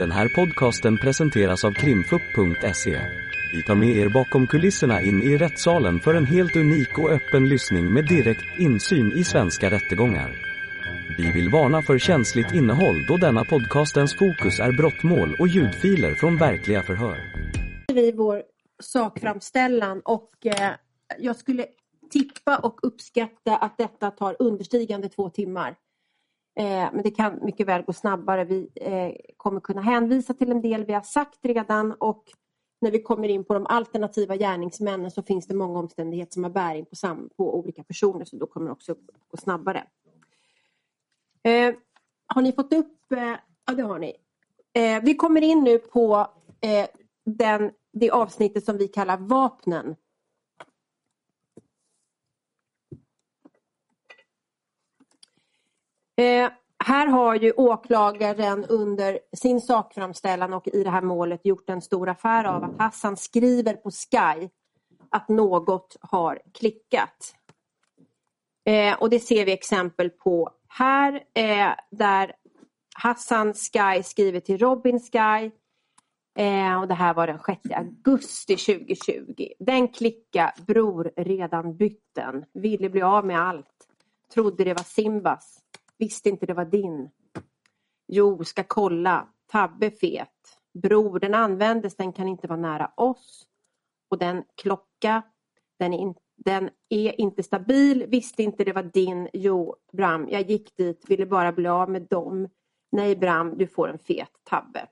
Den här podcasten presenteras av krimfupp.se. Vi tar med er bakom kulisserna in i rättssalen för en helt unik och öppen lyssning med direkt insyn i svenska rättegångar. Vi vill varna för känsligt innehåll då denna podcastens fokus är brottmål och ljudfiler från verkliga förhör. vi vår sakframställan och eh, jag skulle tippa och uppskatta att detta tar understigande två timmar. Eh, men det kan mycket väl gå snabbare. Vi eh, kommer kunna hänvisa till en del vi har sagt redan och när vi kommer in på de alternativa gärningsmännen så finns det många omständigheter som har bäring på, sam- på olika personer så då kommer det också gå snabbare. Eh, har ni fått upp? Eh, ja, det har ni. Eh, vi kommer in nu på eh, den, det avsnittet som vi kallar vapnen. Eh, här har ju åklagaren under sin sakframställan och i det här målet gjort en stor affär av att Hassan skriver på Sky att något har klickat. Eh, och det ser vi exempel på här eh, där Hassan Sky skriver till Robin Sky eh, och det här var den 6 augusti 2020. Den klicka bror redan bytten, ville bli av med allt, trodde det var Simbas, visste inte det var din. Jo, ska kolla, Tabbe fet, bror den användes, den kan inte vara nära oss och den klocka, den är inte den är inte stabil, visste inte det var din. Jo, Bram, jag gick dit, ville bara bli av med dem. Nej, Bram, du får en fet tabbe.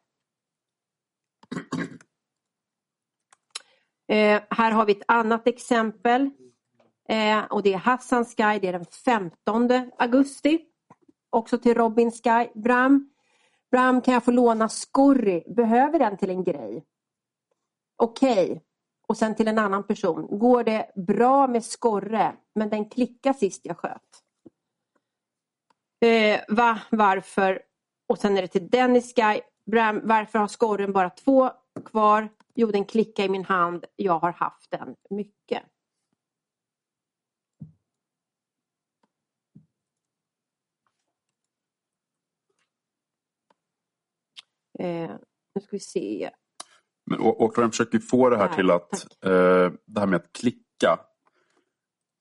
Eh, här har vi ett annat exempel. Eh, och det är Hassan Sky, det är den 15 augusti. Också till Robin Sky. Bram, Bram kan jag få låna Scorry? Behöver den till en grej? Okej. Okay och sen till en annan person. Går det bra med skorre men den klickar sist jag sköt? Eh, va? Varför? Och sen är det till Dennis Sky. Bram, varför har skorren bara två kvar? Jo, den klickar i min hand. Jag har haft den mycket. Eh, nu ska vi se. Men åklagaren försöker få det här Nej, till att, eh, det här med att klicka.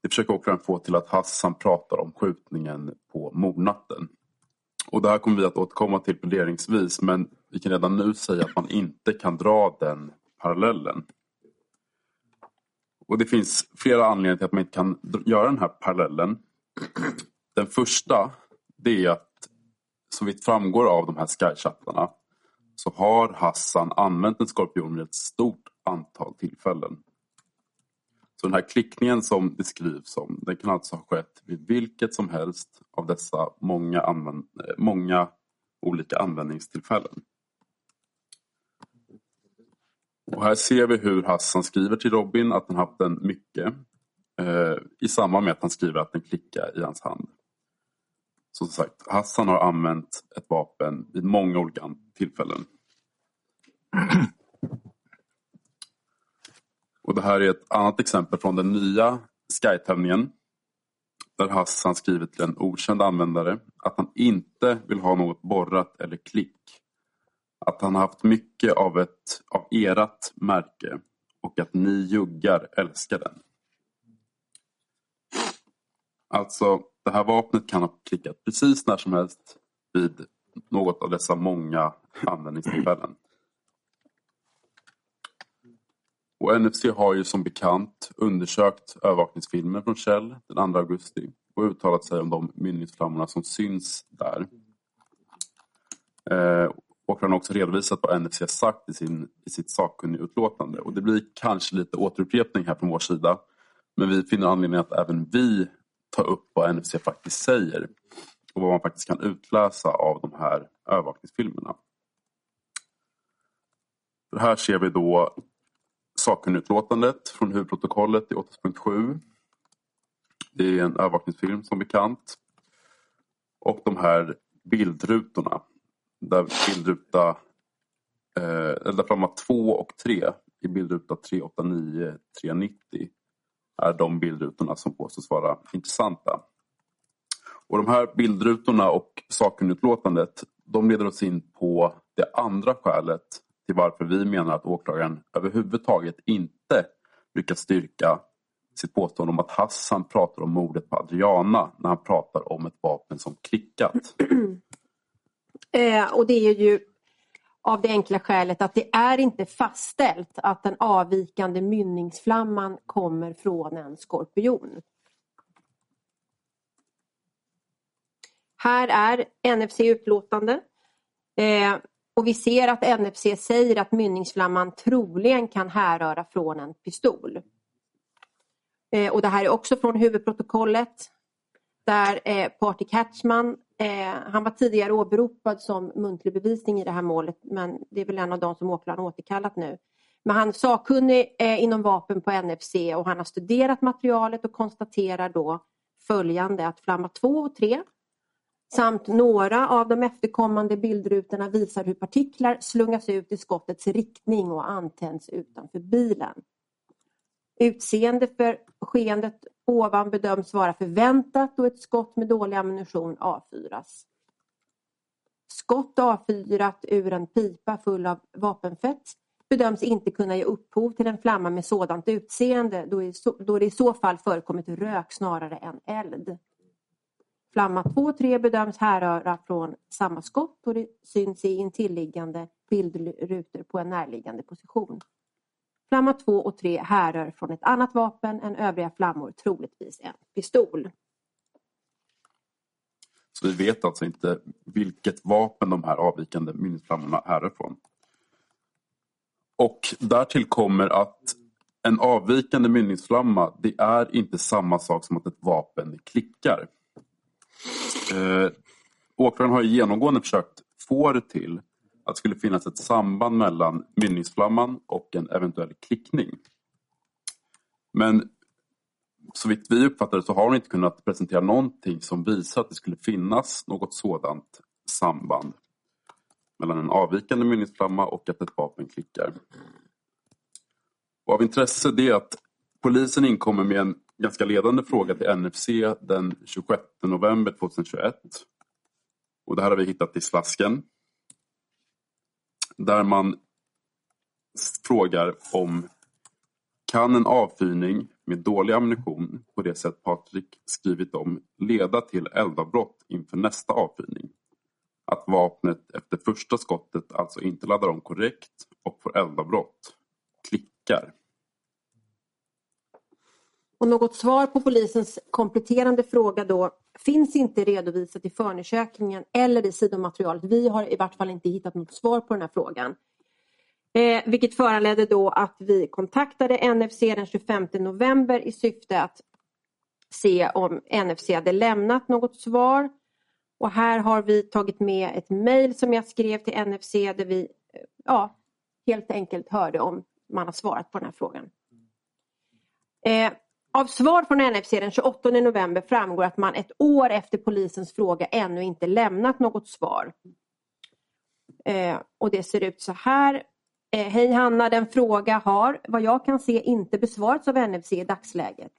Det försöker åklagaren få till att Hassan pratar om skjutningen på mordnatten. Och det här kommer vi att återkomma till pläderingsvis men vi kan redan nu säga att man inte kan dra den parallellen. Och det finns flera anledningar till att man inte kan göra den här parallellen. Den första, det är att så vitt framgår av de här skychattarna så har Hassan använt en skorpion vid ett stort antal tillfällen. Så den här klickningen som det skrivs om, den kan alltså ha skett vid vilket som helst av dessa många, använd- många olika användningstillfällen. Och här ser vi hur Hassan skriver till Robin att han haft den mycket eh, i samband med att han skriver att den klickar i hans hand. Så som sagt, Hassan har använt ett vapen vid många olika tillfällen. Och det här är ett annat exempel från den nya Sky-tävlingen. Där Hassan skriver till en okänd användare att han inte vill ha något borrat eller klick. Att han har haft mycket av ett av erat märke och att ni juggar älskar den. Alltså, det här vapnet kan ha klickat precis när som helst vid något av dessa många användningstillfällen. Och NFC har ju som bekant undersökt övervakningsfilmen från Shell den 2 augusti och uttalat sig om de mynningsflammorna som syns där. Eh, och han har också redovisat vad NFC har sagt i, sin, i sitt sakkunnigutlåtande. Och det blir kanske lite återupprepning här från vår sida. Men vi finner anledning att även vi tar upp vad NFC faktiskt säger. Och vad man faktiskt kan utläsa av de här övervakningsfilmerna. För här ser vi då sakkunnigutlåtandet från huvudprotokollet i 8.7. Det är en övervakningsfilm som bekant. Och de här bildrutorna. Där bildruta eh, eller där framme 2 och 3 i bildruta 389 390 är de bildrutorna som påstås vara intressanta. Och de här bildrutorna och sakkunnigutlåtandet de leder oss in på det andra skälet till varför vi menar att åklagaren överhuvudtaget inte lyckats styrka sitt påstående om att Hassan pratar om mordet på Adriana när han pratar om ett vapen som klickat. Eh, och det är ju av det enkla skälet att det är inte fastställt att den avvikande mynningsflamman kommer från en skorpion. Här är NFC utlåtande. Eh, och vi ser att NFC säger att mynningsflamman troligen kan härröra från en pistol. Eh, och det här är också från huvudprotokollet där eh, Party Catchman, eh, han var tidigare åberopad som muntlig bevisning i det här målet men det är väl en av de som åklagaren återkallat nu. Men han är sakkunnig eh, inom vapen på NFC och han har studerat materialet och konstaterar då följande att flamma 2 och 3 samt några av de efterkommande bildrutorna visar hur partiklar slungas ut i skottets riktning och antänds utanför bilen. Utseende för skeendet ovan bedöms vara förväntat och ett skott med dålig ammunition avfyras. Skott avfyrat ur en pipa full av vapenfett bedöms inte kunna ge upphov till en flamma med sådant utseende då det i så fall förekommit rök snarare än eld. Flamma 2 och 3 bedöms härröra från samma skott och det syns i intilliggande bildrutor på en närliggande position. Flamma 2 och 3 härrör från ett annat vapen än övriga flammor, troligtvis en pistol. Så vi vet alltså inte vilket vapen de här avvikande minnesflammorna härrör från. Och därtill kommer att en avvikande mynningsflamma det är inte samma sak som att ett vapen klickar. Eh, åklagaren har genomgående försökt få det till att det skulle finnas ett samband mellan mynningsflamman och en eventuell klickning. Men så vitt vi uppfattar det så har hon inte kunnat presentera någonting som visar att det skulle finnas något sådant samband mellan en avvikande mynningsflamma och att ett vapen klickar. Och av intresse är att polisen inkommer med en ganska ledande fråga till NFC den 26 november 2021. Och det här har vi hittat i slasken. Där man frågar om kan en avfyrning med dålig ammunition på det sätt Patrik skrivit om leda till eldavbrott inför nästa avfyrning? Att vapnet efter första skottet alltså inte laddar om korrekt och får eldavbrott. Klickar. Och något svar på polisens kompletterande fråga då finns inte redovisat i förundersökningen eller i sidomaterialet. Vi har i vart fall inte hittat något svar på den här frågan. Eh, vilket föranledde då att vi kontaktade NFC den 25 november i syfte att se om NFC hade lämnat något svar. Och här har vi tagit med ett mejl som jag skrev till NFC där vi eh, ja, helt enkelt hörde om man har svarat på den här frågan. Eh, av svar från NFC den 28 november framgår att man ett år efter polisens fråga ännu inte lämnat något svar. Eh, och det ser ut så här. Eh, Hej Hanna, den fråga har vad jag kan se inte besvarats av NFC i dagsläget.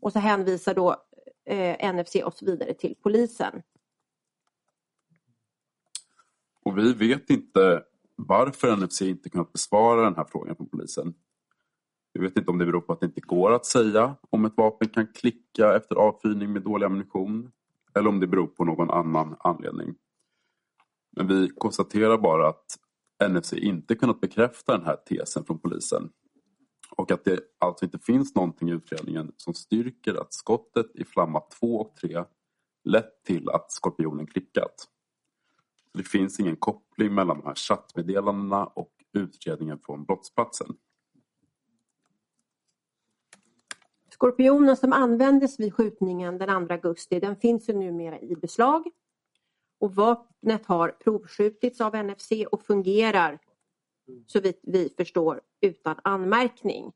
Och så hänvisar då eh, NFC oss vidare till polisen. Och vi vet inte varför NFC inte kunnat besvara den här frågan från polisen. Vi vet inte om det beror på att det inte går att säga om ett vapen kan klicka efter avfyrning med dålig ammunition eller om det beror på någon annan anledning. Men vi konstaterar bara att NFC inte kunnat bekräfta den här tesen från polisen och att det alltså inte finns någonting i utredningen som styrker att skottet i flamma 2 och 3 lett till att skorpionen klickat. Det finns ingen koppling mellan de här chattmeddelandena och utredningen från brottsplatsen. Skorpionen som användes vid skjutningen den 2 augusti den finns ju numera i beslag. Och vapnet har provskjutits av NFC och fungerar så vitt vi förstår utan anmärkning.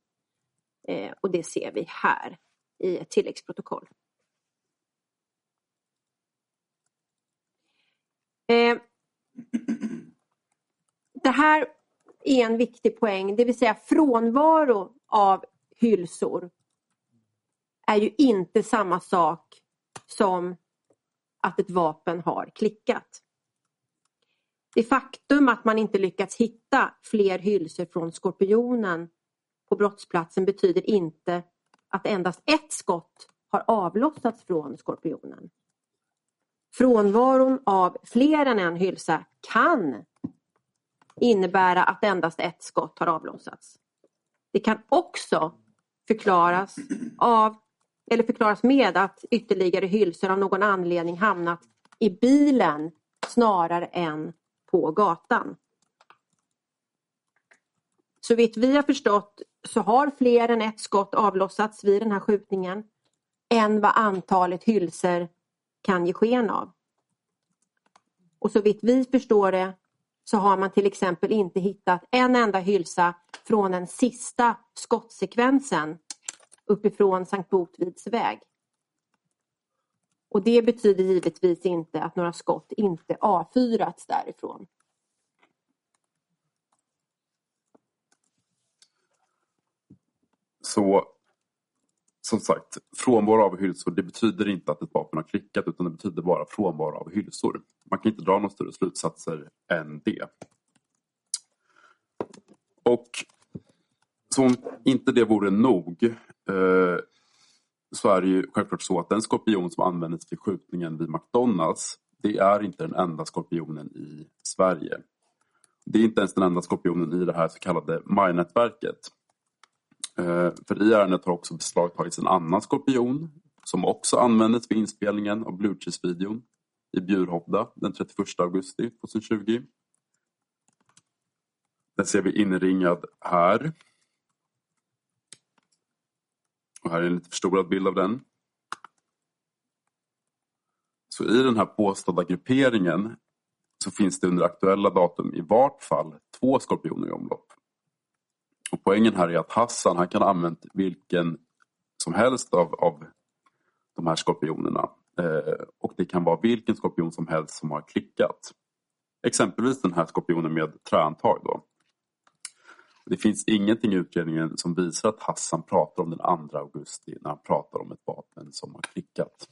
Eh, och det ser vi här i ett tilläggsprotokoll. Eh, det här är en viktig poäng, det vill säga frånvaro av hylsor är ju inte samma sak som att ett vapen har klickat. Det faktum att man inte lyckats hitta fler hylsor från Skorpionen på brottsplatsen betyder inte att endast ett skott har avlossats från Skorpionen. Frånvaron av fler än en hylsa kan innebära att endast ett skott har avlossats. Det kan också förklaras, av, eller förklaras med att ytterligare hylsor av någon anledning hamnat i bilen snarare än på gatan. Så vitt vi har förstått så har fler än ett skott avlossats vid den här skjutningen än vad antalet hylsor kan ge sken av. Och så vitt vi förstår det så har man till exempel inte hittat en enda hylsa från den sista skottsekvensen uppifrån Sankt Botvids väg. Och det betyder givetvis inte att några skott inte avfyrats därifrån. Så som sagt, frånvaro av hylsor det betyder inte att ett vapen har klickat utan det betyder bara frånvaro av hylsor. Man kan inte dra några större slutsatser än det. Och som inte det vore nog eh, så är det ju självklart så att den skorpion som användes vid skjutningen vid McDonalds det är inte den enda skorpionen i Sverige. Det är inte ens den enda skorpionen i det här så kallade MAI-nätverket. Eh, för i ärendet har också beslagtagits en annan skorpion som också användes vid inspelningen av Blue Cheese-videon i Bjurhovda den 31 augusti 2020. Den ser vi inringad här. Och här är en lite förstorad bild av den. Så i den här påstådda grupperingen så finns det under aktuella datum i vart fall två skorpioner i omlopp. Och poängen här är att Hassan han kan ha använt vilken som helst av, av de här skorpionerna. Eh, och det kan vara vilken skorpion som helst som har klickat. Exempelvis den här skorpionen med träantag. Då. Det finns ingenting i utredningen som visar att Hassan pratar om den 2 augusti när han pratar om ett vapen som har klickat.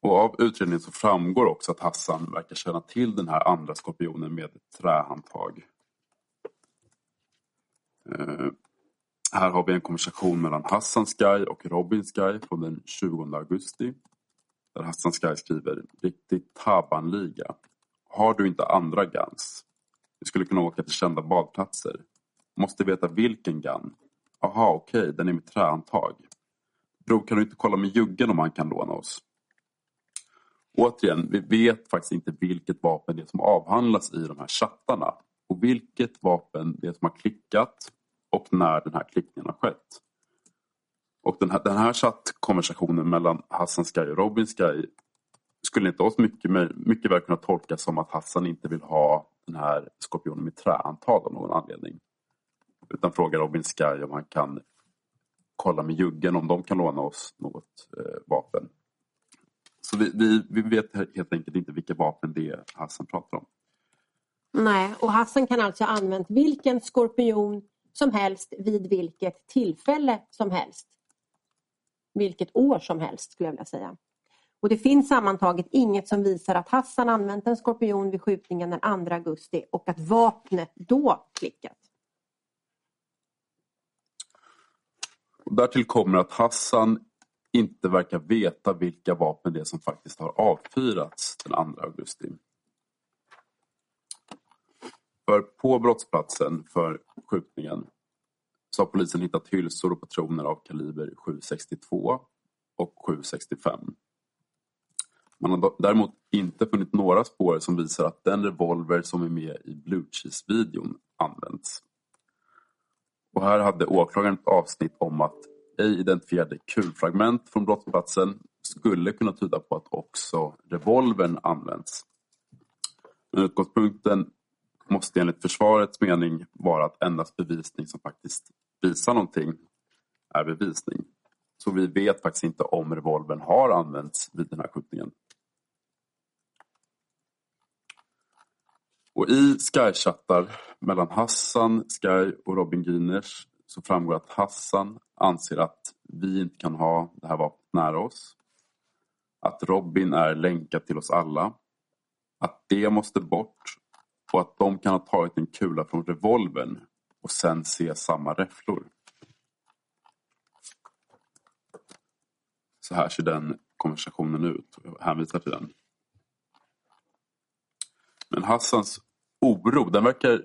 Och av utredningen så framgår också att Hassan verkar känna till den här andra skorpionen med ett trähandtag. Eh, här har vi en konversation mellan Hassan Sky och Robin Sky från den 20 augusti. Där Hassan Sky skriver Riktigt tabanliga. Har du inte andra guns? Vi skulle kunna åka till kända badplatser. Måste veta vilken gun. Aha, okej, okay, den är med trähandtag. Bror, kan du inte kolla med juggen om han kan låna oss? Återigen, vi vet faktiskt inte vilket vapen det är som avhandlas i de här chattarna. Och vilket vapen det är som har klickat och när den här klickningen har skett. Och den här, den här chattkonversationen mellan Hassan Sky och Robin Sky skulle inte oss mycket, mycket väl kunna tolkas som att Hassan inte vill ha den här skorpionen med träantal av någon anledning. Utan frågar Robin Sky om han kan kolla med juggen om de kan låna oss något eh, vapen. Så vi, vi, vi vet helt enkelt inte vilka vapen det är Hassan pratar om. Nej, och Hassan kan alltså ha använt vilken skorpion som helst vid vilket tillfälle som helst. Vilket år som helst skulle jag vilja säga. Och det finns sammantaget inget som visar att Hassan använt en skorpion vid skjutningen den 2 augusti och att vapnet då klickat. Och därtill kommer att Hassan inte verkar veta vilka vapen det är som faktiskt har avfyrats den 2 augusti. För på brottsplatsen för skjutningen så har polisen hittat hylsor och patroner av kaliber 762 och 765. Man har däremot inte funnit några spår som visar att den revolver som är med i Blue Cheese-videon används. Och här hade åklagaren ett avsnitt om att ej identifierade kulfragment från brottsplatsen skulle kunna tyda på att också revolvern används. Men utgångspunkten måste enligt försvarets mening vara att endast bevisning som faktiskt visar någonting är bevisning. Så vi vet faktiskt inte om revolvern har använts vid den här skjutningen. Och i Sky-chattar mellan Hassan, Sky och Robin Gyners så framgår att Hassan anser att vi inte kan ha det här vapnet nära oss. Att Robin är länkad till oss alla att det måste bort och att de kan ha tagit en kula från revolvern och sen se samma räfflor. Så här ser den konversationen ut. Jag hänvisar till den. Men Hassans oro, den verkar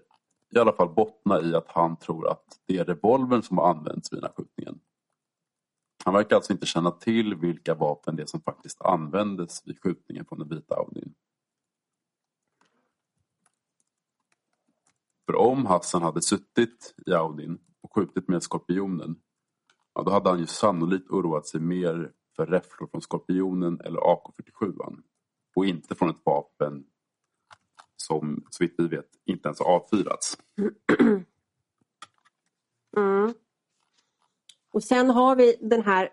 i alla fall bottna i att han tror att det är revolvern som har använts vid den här skjutningen. Han verkar alltså inte känna till vilka vapen det är som faktiskt användes vid skjutningen från den vita Audin. För om Hassan hade suttit i Audin och skjutit med Skorpionen, ja, då hade han ju sannolikt oroat sig mer för räfflor från Skorpionen eller AK47 och inte från ett vapen så vitt vi vet inte ens har avfyrats. Mm. Och sen har vi den här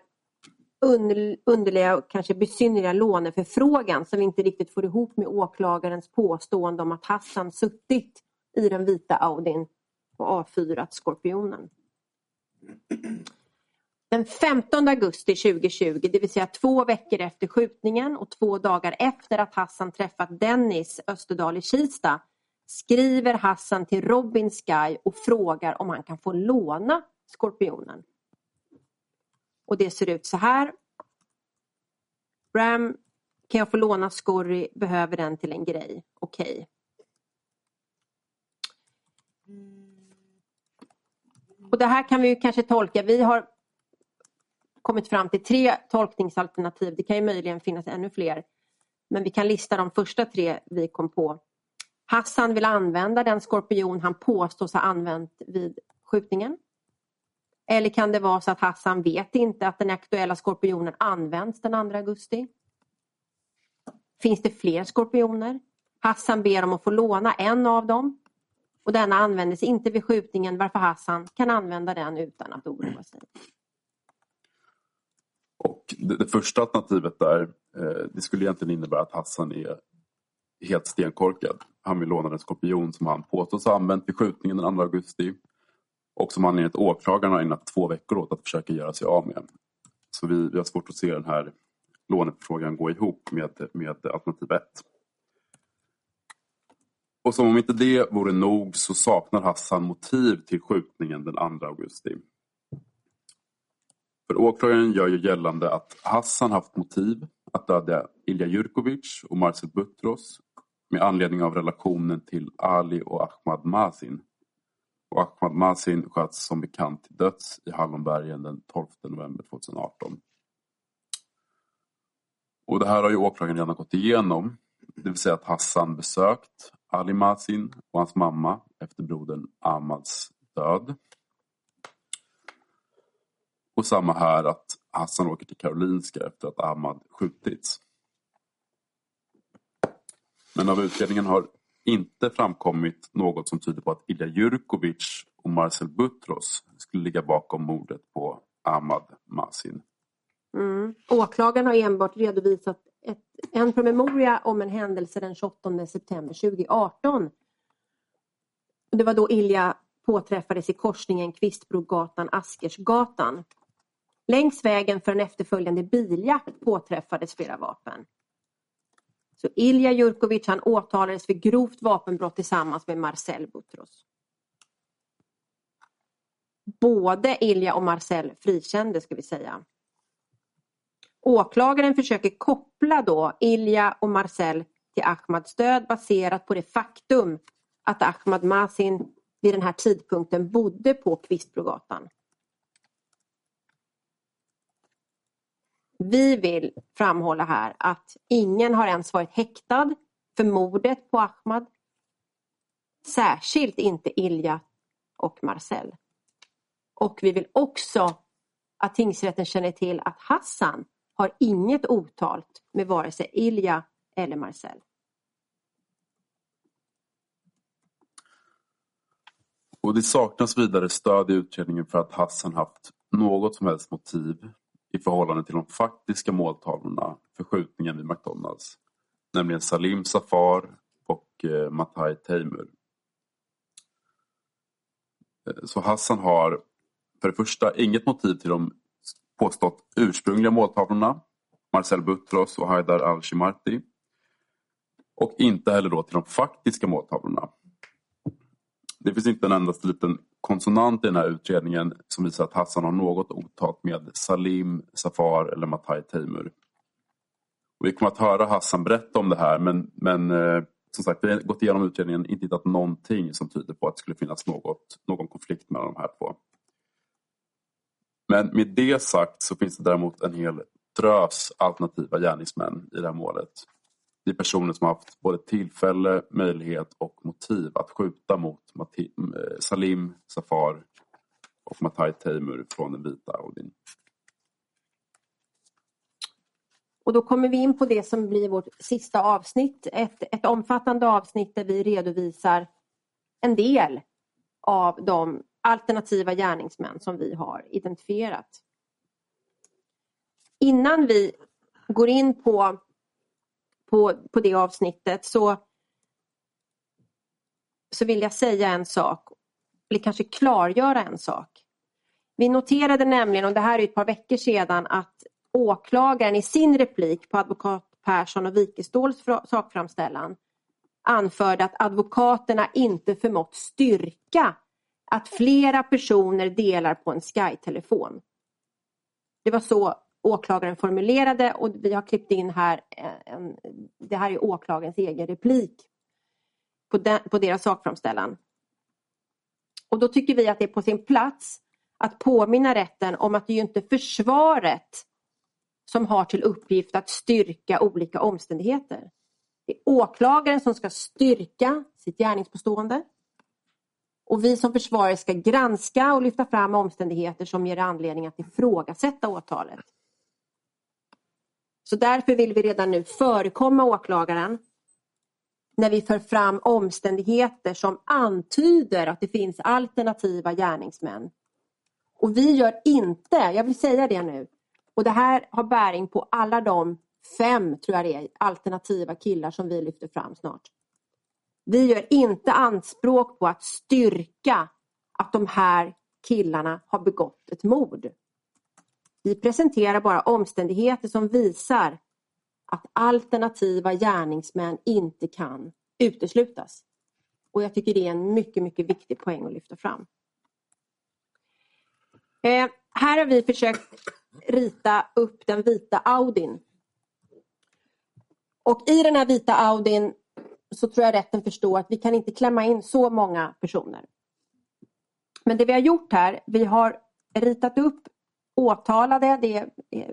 underliga och kanske besynnerliga låneförfrågan som vi inte riktigt får ihop med åklagarens påstående om att Hassan suttit i den vita Audin och avfyrat Skorpionen. Den 15 augusti 2020, det vill säga två veckor efter skjutningen och två dagar efter att Hassan träffat Dennis Österdahl i Kista skriver Hassan till Robin Sky och frågar om han kan få låna Skorpionen. Och det ser ut så här. Ram, kan jag få låna Scorry? Behöver den till en grej. Okej. Okay. Och det här kan vi kanske tolka. Vi har kommit fram till tre tolkningsalternativ. Det kan ju möjligen finnas ännu fler. Men vi kan lista de första tre vi kom på. Hassan vill använda den skorpion han påstås ha använt vid skjutningen. Eller kan det vara så att Hassan vet inte att den aktuella skorpionen används den 2 augusti? Finns det fler skorpioner? Hassan ber om att få låna en av dem och denna användes inte vid skjutningen varför Hassan kan använda den utan att oroa sig. Och det, det första alternativet där, eh, det skulle egentligen innebära att Hassan är helt stenkorkad. Han vill låna den skorpion som han påstås ha använt vid skjutningen den 2 augusti och som han enligt åklagaren har ägnat två veckor åt att försöka göra sig av med. Så vi, vi har svårt att se den här låneförfrågan gå ihop med, med alternativ 1. Och som om inte det vore nog så saknar Hassan motiv till skjutningen den 2 augusti. För åklagaren gör ju gällande att Hassan haft motiv att döda Ilja Jurkovic och Marcel Butros med anledning av relationen till Ali och Ahmad Mazin. Och Ahmad Mazin sköts som bekant till döds i Hallonbergen den 12 november 2018. Och det här har ju åklagaren redan gått igenom. Det vill säga att Hassan besökt Ali Mazin och hans mamma efter brodern Ahmads död. Och samma här att Hassan åker till Karolinska efter att Ahmad skjutits. Men av utredningen har inte framkommit något som tyder på att Ilja Jurkovic och Marcel Butros skulle ligga bakom mordet på Ahmad Masin. Mm. Åklagaren har enbart redovisat ett, en promemoria om en händelse den 28 september 2018. Det var då Ilja påträffades i korsningen Kvistbrogatan-Askersgatan. Längs vägen för en efterföljande biljakt påträffades flera vapen. Så Ilja Jurkovic han åtalades för grovt vapenbrott tillsammans med Marcel Butros. Både Ilja och Marcel frikändes ska vi säga. Åklagaren försöker koppla då Ilja och Marcel till Ahmads död baserat på det faktum att Ahmad Masin vid den här tidpunkten bodde på Kvistbrogatan. Vi vill framhålla här att ingen har ens varit häktad för mordet på Ahmad. Särskilt inte Ilja och Marcel. Och vi vill också att tingsrätten känner till att Hassan har inget otalt med vare sig Ilja eller Marcel. Och det saknas vidare stöd i utredningen för att Hassan haft något som helst motiv i förhållande till de faktiska måltavlorna för skjutningen vid McDonalds. Nämligen Salim Safar och eh, Matai Teimur. Eh, så Hassan har för det första inget motiv till de påstått ursprungliga måltavlorna, Marcel Butros och Haidar al-Shimarti. Och inte heller då till de faktiska måltavlorna. Det finns inte en endaste liten konsonant i den här utredningen som visar att Hassan har något otalt med Salim, Safar eller Matai Teimur. vi kommer att höra Hassan berätta om det här men, men eh, som sagt, vi har gått igenom utredningen och inte hittat någonting som tyder på att det skulle finnas något, någon konflikt mellan de här två. Men med det sagt så finns det däremot en hel drös alternativa gärningsmän i det här målet. Det är personer som har haft både tillfälle, möjlighet och motiv att skjuta mot Mati eh, Salim Safar och Matai Teimur från den vita Audin. Och då kommer vi in på det som blir vårt sista avsnitt. Ett, ett omfattande avsnitt där vi redovisar en del av de alternativa gärningsmän som vi har identifierat. Innan vi går in på, på, på det avsnittet så, så vill jag säga en sak, eller kanske klargöra en sak. Vi noterade nämligen, och det här är ett par veckor sedan, att åklagaren i sin replik på advokat Persson och Wikeståls sakframställan anförde att advokaterna inte förmått styrka att flera personer delar på en Sky-telefon. Det var så åklagaren formulerade och vi har klippt in här, eh, en, det här är åklagarens egen replik på, den, på deras sakframställan. Och då tycker vi att det är på sin plats att påminna rätten om att det är inte försvaret som har till uppgift att styrka olika omständigheter. Det är åklagaren som ska styrka sitt gärningspåstående. Och vi som försvarare ska granska och lyfta fram omständigheter som ger anledning att ifrågasätta åtalet. Så därför vill vi redan nu förekomma åklagaren när vi för fram omständigheter som antyder att det finns alternativa gärningsmän. Och vi gör inte, jag vill säga det nu, och det här har bäring på alla de fem, tror jag det är, alternativa killar som vi lyfter fram snart. Vi gör inte anspråk på att styrka att de här killarna har begått ett mord. Vi presenterar bara omständigheter som visar att alternativa gärningsmän inte kan uteslutas. Och jag tycker det är en mycket, mycket viktig poäng att lyfta fram. Eh, här har vi försökt rita upp den vita Audin. Och i den här vita Audin så tror jag rätten förstår att vi kan inte klämma in så många personer. Men det vi har gjort här, vi har ritat upp åtalade, det är eh,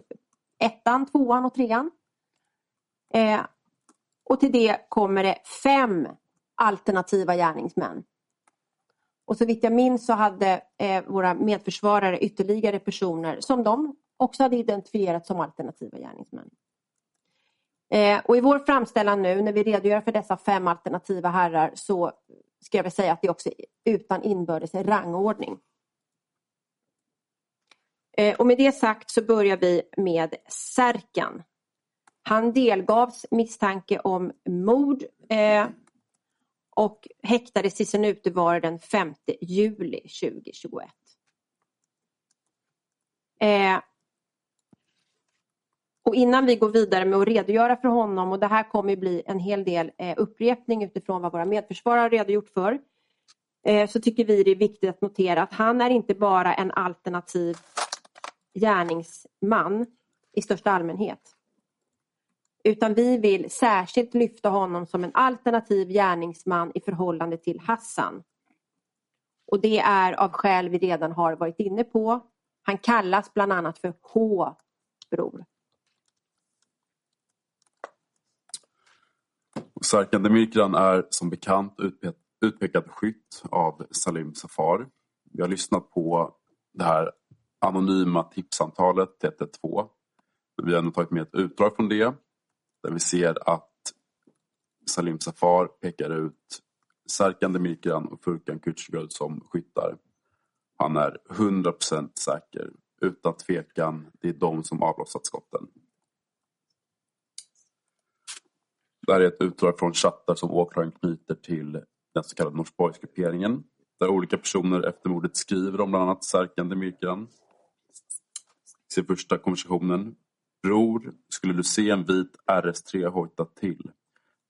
ettan, tvåan och trean. Eh, och till det kommer det fem alternativa gärningsmän. Och så vitt jag minns så hade eh, våra medförsvarare ytterligare personer som de också hade identifierat som alternativa gärningsmän. Eh, och I vår framställan nu när vi redogör för dessa fem alternativa herrar så ska jag väl säga att det också är utan inbördes rangordning. Eh, och med det sagt så börjar vi med Särkan. Han delgavs misstanke om mord eh, och häktades i sin utevaro den 5 juli 2021. Eh, och innan vi går vidare med att redogöra för honom och det här kommer bli en hel del eh, upprepning utifrån vad våra medförsvarare har redogjort för. Eh, så tycker vi det är viktigt att notera att han är inte bara en alternativ gärningsman i största allmänhet. Utan vi vill särskilt lyfta honom som en alternativ gärningsman i förhållande till Hassan. Och det är av skäl vi redan har varit inne på. Han kallas bland annat för H-bror. Serkan Demirkan är som bekant utpekad skytt av Salim Safar. Vi har lyssnat på det här anonyma tipsantalet, 112. Vi har ändå tagit med ett utdrag från det där vi ser att Salim Safar pekar ut Serkan Demirkan och Furkan Kücükoglu som skyttar. Han är 100% säker. Utan tvekan, det är de som avlossat skotten. Det här är ett utdrag från chattar som åklagaren knyter till den så kallade Norsborgsgrupperingen. Där olika personer efter mordet skriver om bland annat Serkan Demirkan. I sin första konversationen. Bror, skulle du se en vit RS3 hojta till?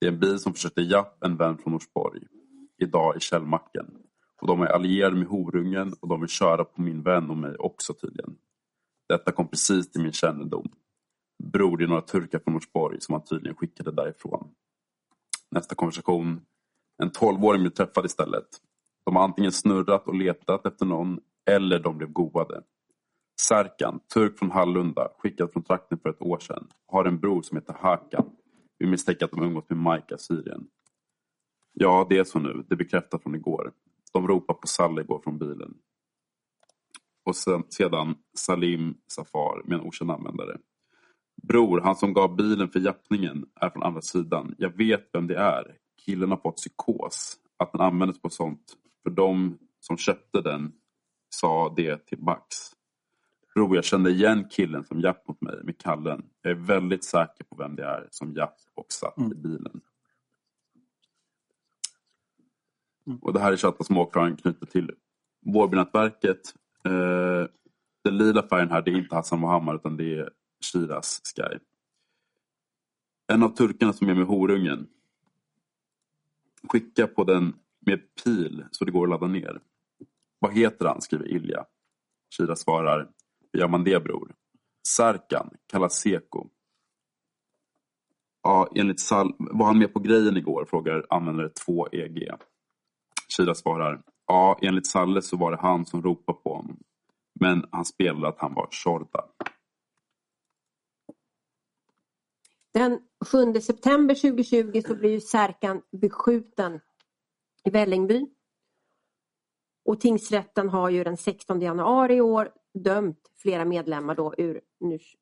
Det är en bil som försökte japp en vän från Norsborg. Idag i Källmacken. Och de är allierade med horungen och de vill köra på min vän och mig också tydligen. Detta kom precis till min kännedom. Bror, det är några turkar från Norsborg som han tydligen skickade därifrån. Nästa konversation. En tolvåring blev träffad istället. De har antingen snurrat och letat efter någon eller de blev goade. Serkan, turk från Hallunda, skickad från trakten för ett år sedan, har en bror som heter Hakan. Vi misstänker att de umgås med Majka, Syrien. Ja, det är så nu. Det bekräftar från igår. De ropar på Salle går från bilen. Och sen, sedan Salim Safar med en okänd användare. Bror, han som gav bilen för jappningen är från andra sidan. Jag vet vem det är. Killen har fått psykos. Att den användes på sånt. För de som köpte den sa det till Max. Bror, jag kände igen killen som japp mot mig med kallen. Jag är väldigt säker på vem det är som japp och satt i bilen. Och det här är chatten som åklagaren knyter till Vårbynätverket. Eh, den lila färgen här det är inte Hassan Mohammad utan det är Shiraz Sky. En av turkarna som är med horungen. Skicka på den med pil så det går att ladda ner. Vad heter han? skriver Ilja. Shiraz svarar. Hur gör man det bror? Sarkan, kallas Seko. Ja, enligt Sal var han med på grejen igår? frågar användare 2EG. Kira svarar, ja enligt Salle så var det han som ropade på honom. Men han spelade att han var Shorta. Den 7 september 2020 så blir Särkan beskjuten i Vällingby. Och tingsrätten har ju den 16 januari i år dömt flera medlemmar då ur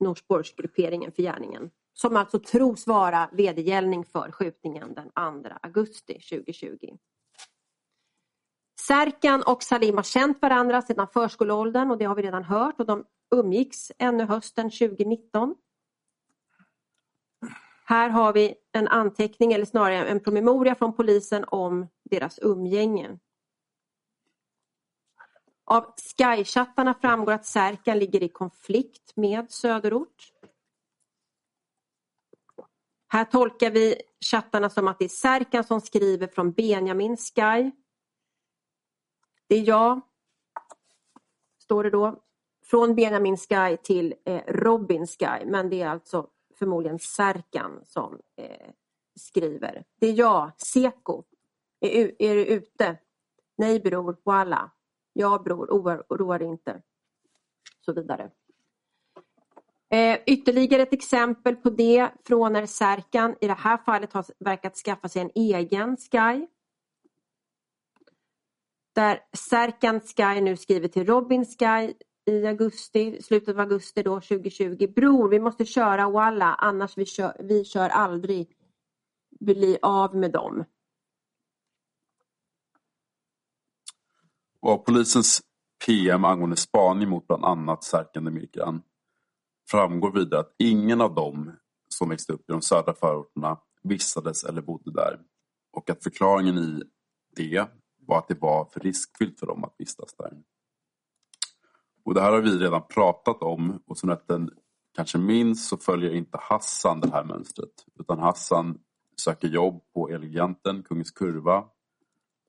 Norsborgsgrupperingen för gärningen. Som alltså tros vara vedergällning för skjutningen den 2 augusti 2020. Särkan och Salim har känt varandra sedan förskoleåldern och det har vi redan hört och de umgicks ännu hösten 2019. Här har vi en anteckning eller snarare en promemoria från polisen om deras umgänge. Av Sky-chattarna framgår att Särkan ligger i konflikt med Söderort. Här tolkar vi chattarna som att det är Särkan som skriver från Benjamin Sky det är jag, står det då, från Benjamin Sky till eh, Robin Sky. Men det är alltså förmodligen Särkan som eh, skriver. Det är jag, Seko. Är, är du ute? Nej bror, Voila. Ja bror, oroa dig inte. Så vidare. Eh, ytterligare ett exempel på det från när Särkan i det här fallet har verkat skaffa sig en egen Sky. Där Serkan Sky nu skriver till Robin Sky i augusti, slutet av augusti då, 2020. Bror, vi måste köra Walla annars vi kör, vi kör aldrig bli av med dem. Och polisens PM angående spaning mot bland annat Serkan Demirkan framgår vidare att ingen av dem som växte upp i de södra förorterna vistades eller bodde där och att förklaringen i det var att det var för riskfyllt för dem att vistas där. Och det här har vi redan pratat om och som rätten kanske minns så följer inte Hassan det här mönstret. Utan Hassan söker jobb på Eleganten, Kungens Kurva.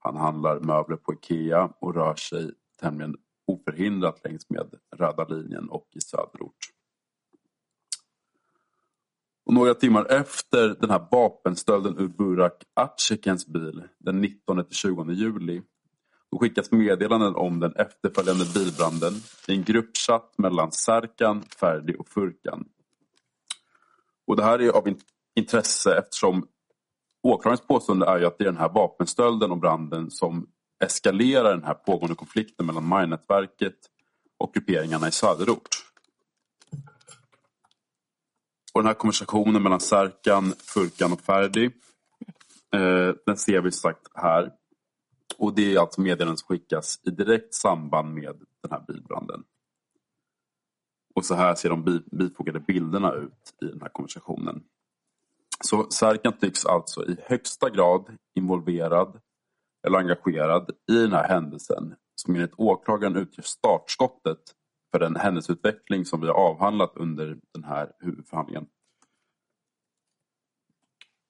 Han handlar möbler på Ikea och rör sig tämligen oförhindrat längs med Röda linjen och i söderort. Och några timmar efter den här vapenstölden ur Burak Atchikens bil den 19-20 juli då skickas meddelanden om den efterföljande bilbranden i en gruppchatt mellan Serkan, Ferdi och Furkan. Och det här är av intresse eftersom åklagarens påstående är ju att det är den här vapenstölden och branden som eskalerar den här pågående konflikten mellan Majnätverket och grupperingarna i söderort. Och den här konversationen mellan Serkan, Furkan och Ferdi eh, den ser vi sagt här. Och det är alltså meddelanden som skickas i direkt samband med den här bilbranden. Och så här ser de bifogade bilderna ut i den här konversationen. Så Serkan tycks alltså i högsta grad involverad eller engagerad i den här händelsen som enligt åklagaren utgör startskottet för den händelseutveckling som vi har avhandlat under den här huvudförhandlingen.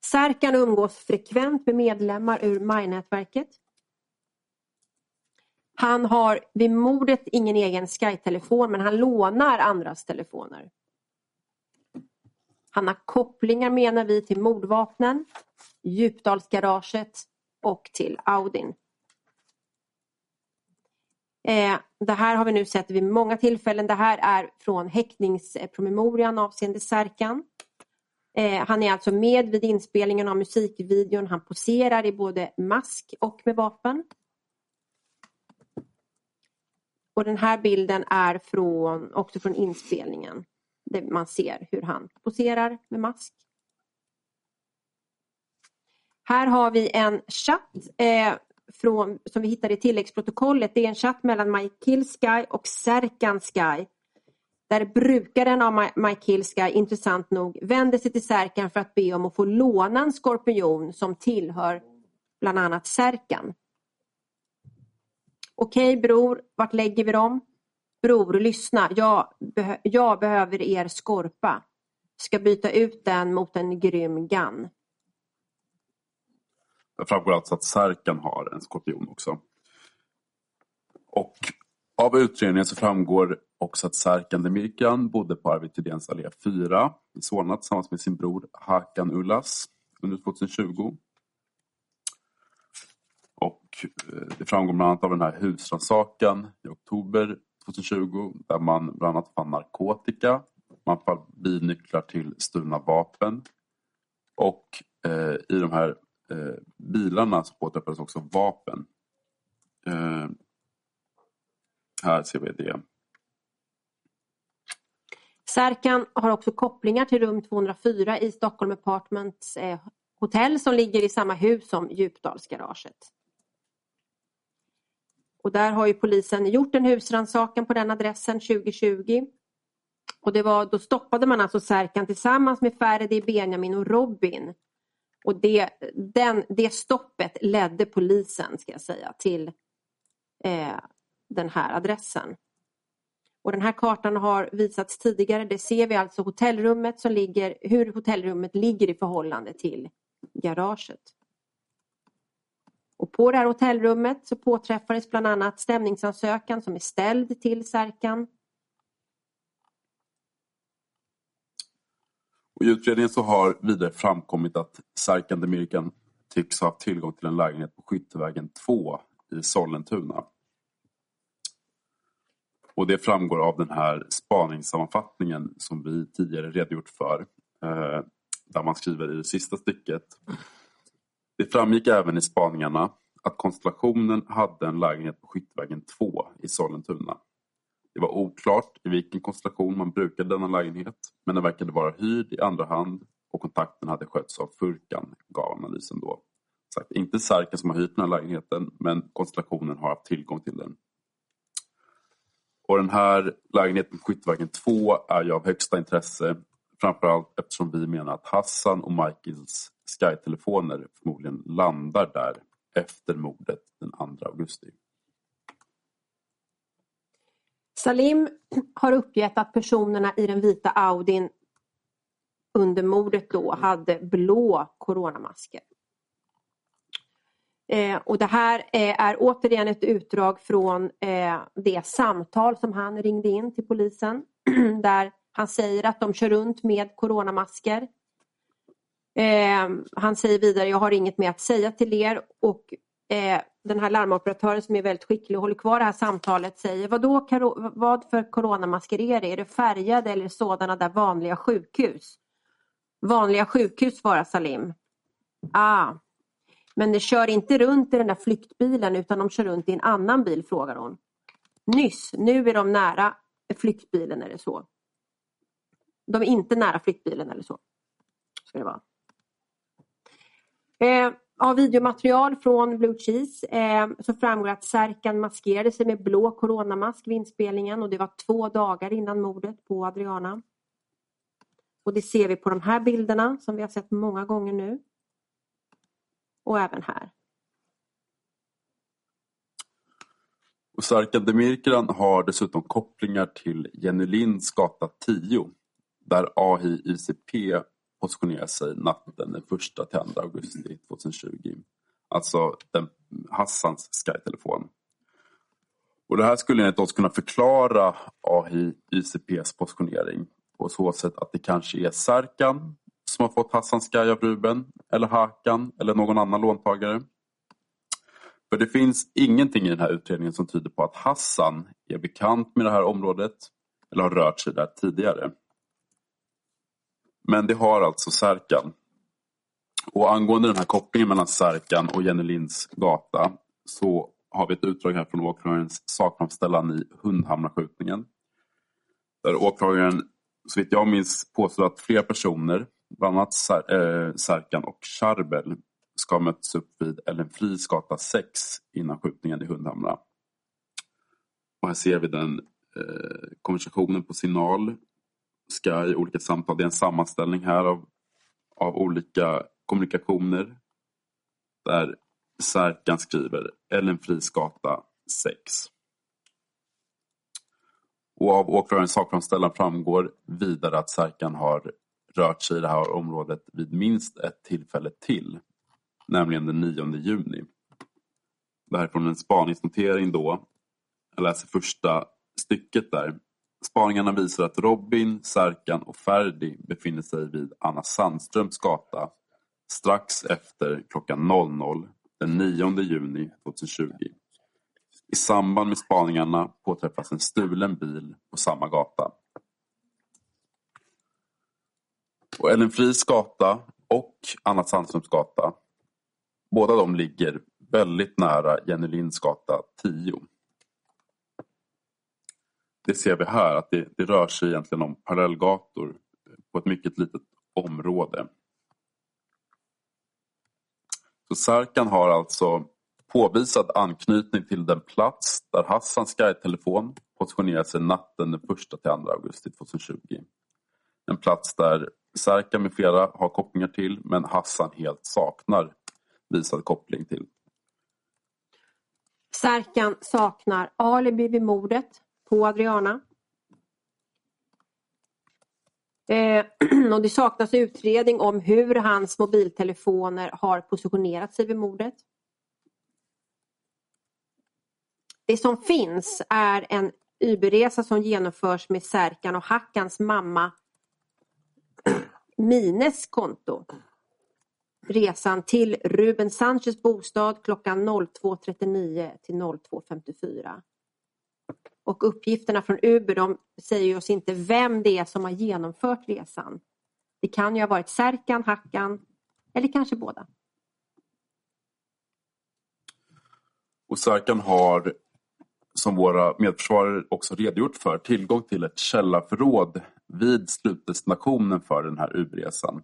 Serkan umgås frekvent med medlemmar ur MAI-nätverket. Han har vid mordet ingen egen Sky-telefon men han lånar andras telefoner. Han har kopplingar menar vi till mordvapnen, Djupdalsgaraget och till Audin. Eh, det här har vi nu sett vid många tillfällen. Det här är från häktningspromemorian avseende Serkan. Eh, han är alltså med vid inspelningen av musikvideon. Han poserar i både mask och med vapen. Och den här bilden är från, också från inspelningen. Där man ser hur han poserar med mask. Här har vi en chatt eh, från, som vi hittade i tilläggsprotokollet. Det är en chatt mellan Mike Sky och Serkan Sky. Där brukaren av Mike Sky, intressant nog, vänder sig till Serkan för att be om att få låna en skorpion som tillhör bland annat Serkan. Okej bror, vart lägger vi dem? Bror, lyssna. Jag, beh jag behöver er skorpa. Ska byta ut den mot en grym gun. Det framgår alltså att Särkan har en skorpion också. Och av utredningen så framgår också att Särkan Demirkan bodde på Arvid Thedéens allé 4 i Solna tillsammans med sin bror Hakan Ullas under 2020. Och eh, det framgår bland annat av den här husrannsakan i oktober 2020 där man bland annat fann narkotika, man fann bilnycklar till stulna vapen och eh, i de här eh, bilarna så påträffades också vapen. Eh, här ser vi det. Särkan har också kopplingar till rum 204 i Stockholm Apartments eh, hotell som ligger i samma hus som Djupdalsgaraget. Och där har ju polisen gjort en husrannsakan på den adressen 2020. Och det var, då stoppade man alltså Särkan tillsammans med Ferdi, Benjamin och Robin och det, den, det stoppet ledde polisen ska jag säga till eh, den här adressen. Och den här kartan har visats tidigare. Det ser vi alltså hotellrummet som ligger, hur hotellrummet ligger i förhållande till garaget. Och på det här hotellrummet så påträffades bland annat stämningsansökan som är ställd till Särkan Och I utredningen så har vidare framkommit att Serkan Demirkan tycks ha haft tillgång till en lägenhet på Skyttevägen 2 i Sollentuna. Och det framgår av den här spaningssammanfattningen som vi tidigare redogjort för. Eh, där man skriver i det sista stycket. Det framgick även i spaningarna att konstellationen hade en lägenhet på Skyttevägen 2 i Sollentuna. Det var oklart i vilken konstellation man brukade denna lägenhet men den verkade vara hyrd i andra hand och kontakten hade skötts av Furkan, gav analysen då. Sagt, inte Särken som har hyrt den här lägenheten men konstellationen har haft tillgång till den. Och den här lägenheten på Skyttevägen 2 är ju av högsta intresse framförallt eftersom vi menar att Hassan och Michaels Sky-telefoner förmodligen landar där efter mordet den 2 augusti. Salim har uppgett att personerna i den vita Audin under mordet då hade blå coronamasker. Eh, och det här eh, är återigen ett utdrag från eh, det samtal som han ringde in till polisen där han säger att de kör runt med coronamasker. Eh, han säger vidare, jag har inget mer att säga till er och eh, den här larmoperatören som är väldigt skicklig och håller kvar det här samtalet säger Vadå, vad för coronamasker är det? Är det färgade eller sådana där vanliga sjukhus? Vanliga sjukhus svarar Salim. Ah, men de kör inte runt i den där flyktbilen utan de kör runt i en annan bil frågar hon. Nyss, nu är de nära flyktbilen är det så. De är inte nära flyktbilen eller så. Ska det vara. Eh, av videomaterial från Blue Cheese eh, så framgår att Särkan maskerade sig med blå coronamask vid inspelningen och det var två dagar innan mordet på Adriana. Och det ser vi på de här bilderna som vi har sett många gånger nu. Och även här. Och Sarkan Demirkan har dessutom kopplingar till Jenny Linds gata 10 där AHI ICP positionerar sig natten den 1 till 2 augusti 2020. Alltså den, Hassans Sky-telefon. Och det här skulle enligt oss kunna förklara AHI ICPs positionering på så sätt att det kanske är Serkan som har fått Hassans Sky av Ruben eller Hakan eller någon annan låntagare. För det finns ingenting i den här utredningen som tyder på att Hassan är bekant med det här området eller har rört sig där tidigare. Men det har alltså Serkan. Och angående den här kopplingen mellan Serkan och Jenny Linds gata så har vi ett utdrag här från åklagarens sakframställan i Hundhamraskjutningen Där åklagaren, så vitt jag minns, påstår att flera personer, bland annat Serkan eh, och Charbel, ska ha mötts upp vid Ellen Fries gata 6 innan skjutningen i Hundhamra. Och här ser vi den eh, konversationen på signal i olika samtal. Det är en sammanställning här av, av olika kommunikationer. Där Särkan skriver Ellen Fries gata 6. Och av åklagarens sakframställan framgår vidare att Särkan har rört sig i det här området vid minst ett tillfälle till nämligen den 9 juni. Det här är från en spaningsnotering då. Jag läser första stycket där. Spaningarna visar att Robin, Särkan och Ferdi befinner sig vid Anna Sandströms gata strax efter klockan 00 den 9 juni 2020. I samband med spaningarna påträffas en stulen bil på samma gata. Och Ellen Fries gata och Anna Sandströms gata Båda de ligger väldigt nära Jenny Linds gata 10. Det ser vi här att det, det rör sig egentligen om parallellgator på ett mycket litet område. Så Sarkan har alltså påvisad anknytning till den plats där Hassans Sky-telefon sig natten den 1 till 2 augusti 2020. En plats där Sarkan med flera har kopplingar till men Hassan helt saknar visad koppling till. Sarkan saknar alibi vid mordet på Adriana. Eh, och det saknas utredning om hur hans mobiltelefoner har positionerat sig vid mordet. Det som finns är en Uberresa som genomförs med Särkan och Hackans mamma Mines konto resan till Ruben Sanchez bostad klockan 02.39 till 02.54. Och uppgifterna från Uber de säger oss inte vem det är som har genomfört resan. Det kan ju ha varit Särkan, Hackan eller kanske båda. Och Särkan har som våra medförsvarare också redogjort för tillgång till ett källarförråd vid slutdestinationen för den här Uberresan.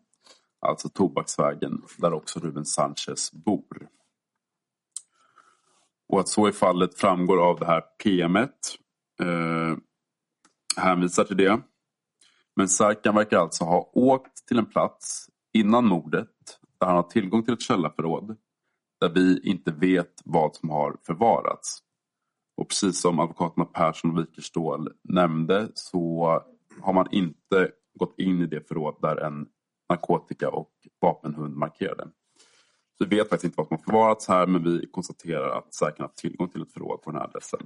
Alltså Tobaksvägen där också Ruben Sanchez bor. Och att så är fallet framgår av det här PMet. Eh, hänvisar till det. Men Sarkan verkar alltså ha åkt till en plats innan mordet där han har tillgång till ett källarförråd där vi inte vet vad som har förvarats. Och precis som advokaterna Persson och Wikerstål nämnde så har man inte gått in i det förråd där en narkotika och vapenhund markerade. vi vet faktiskt inte vad som har förvarats här men vi konstaterar att säkert har tillgång till ett förråd på den här adressen.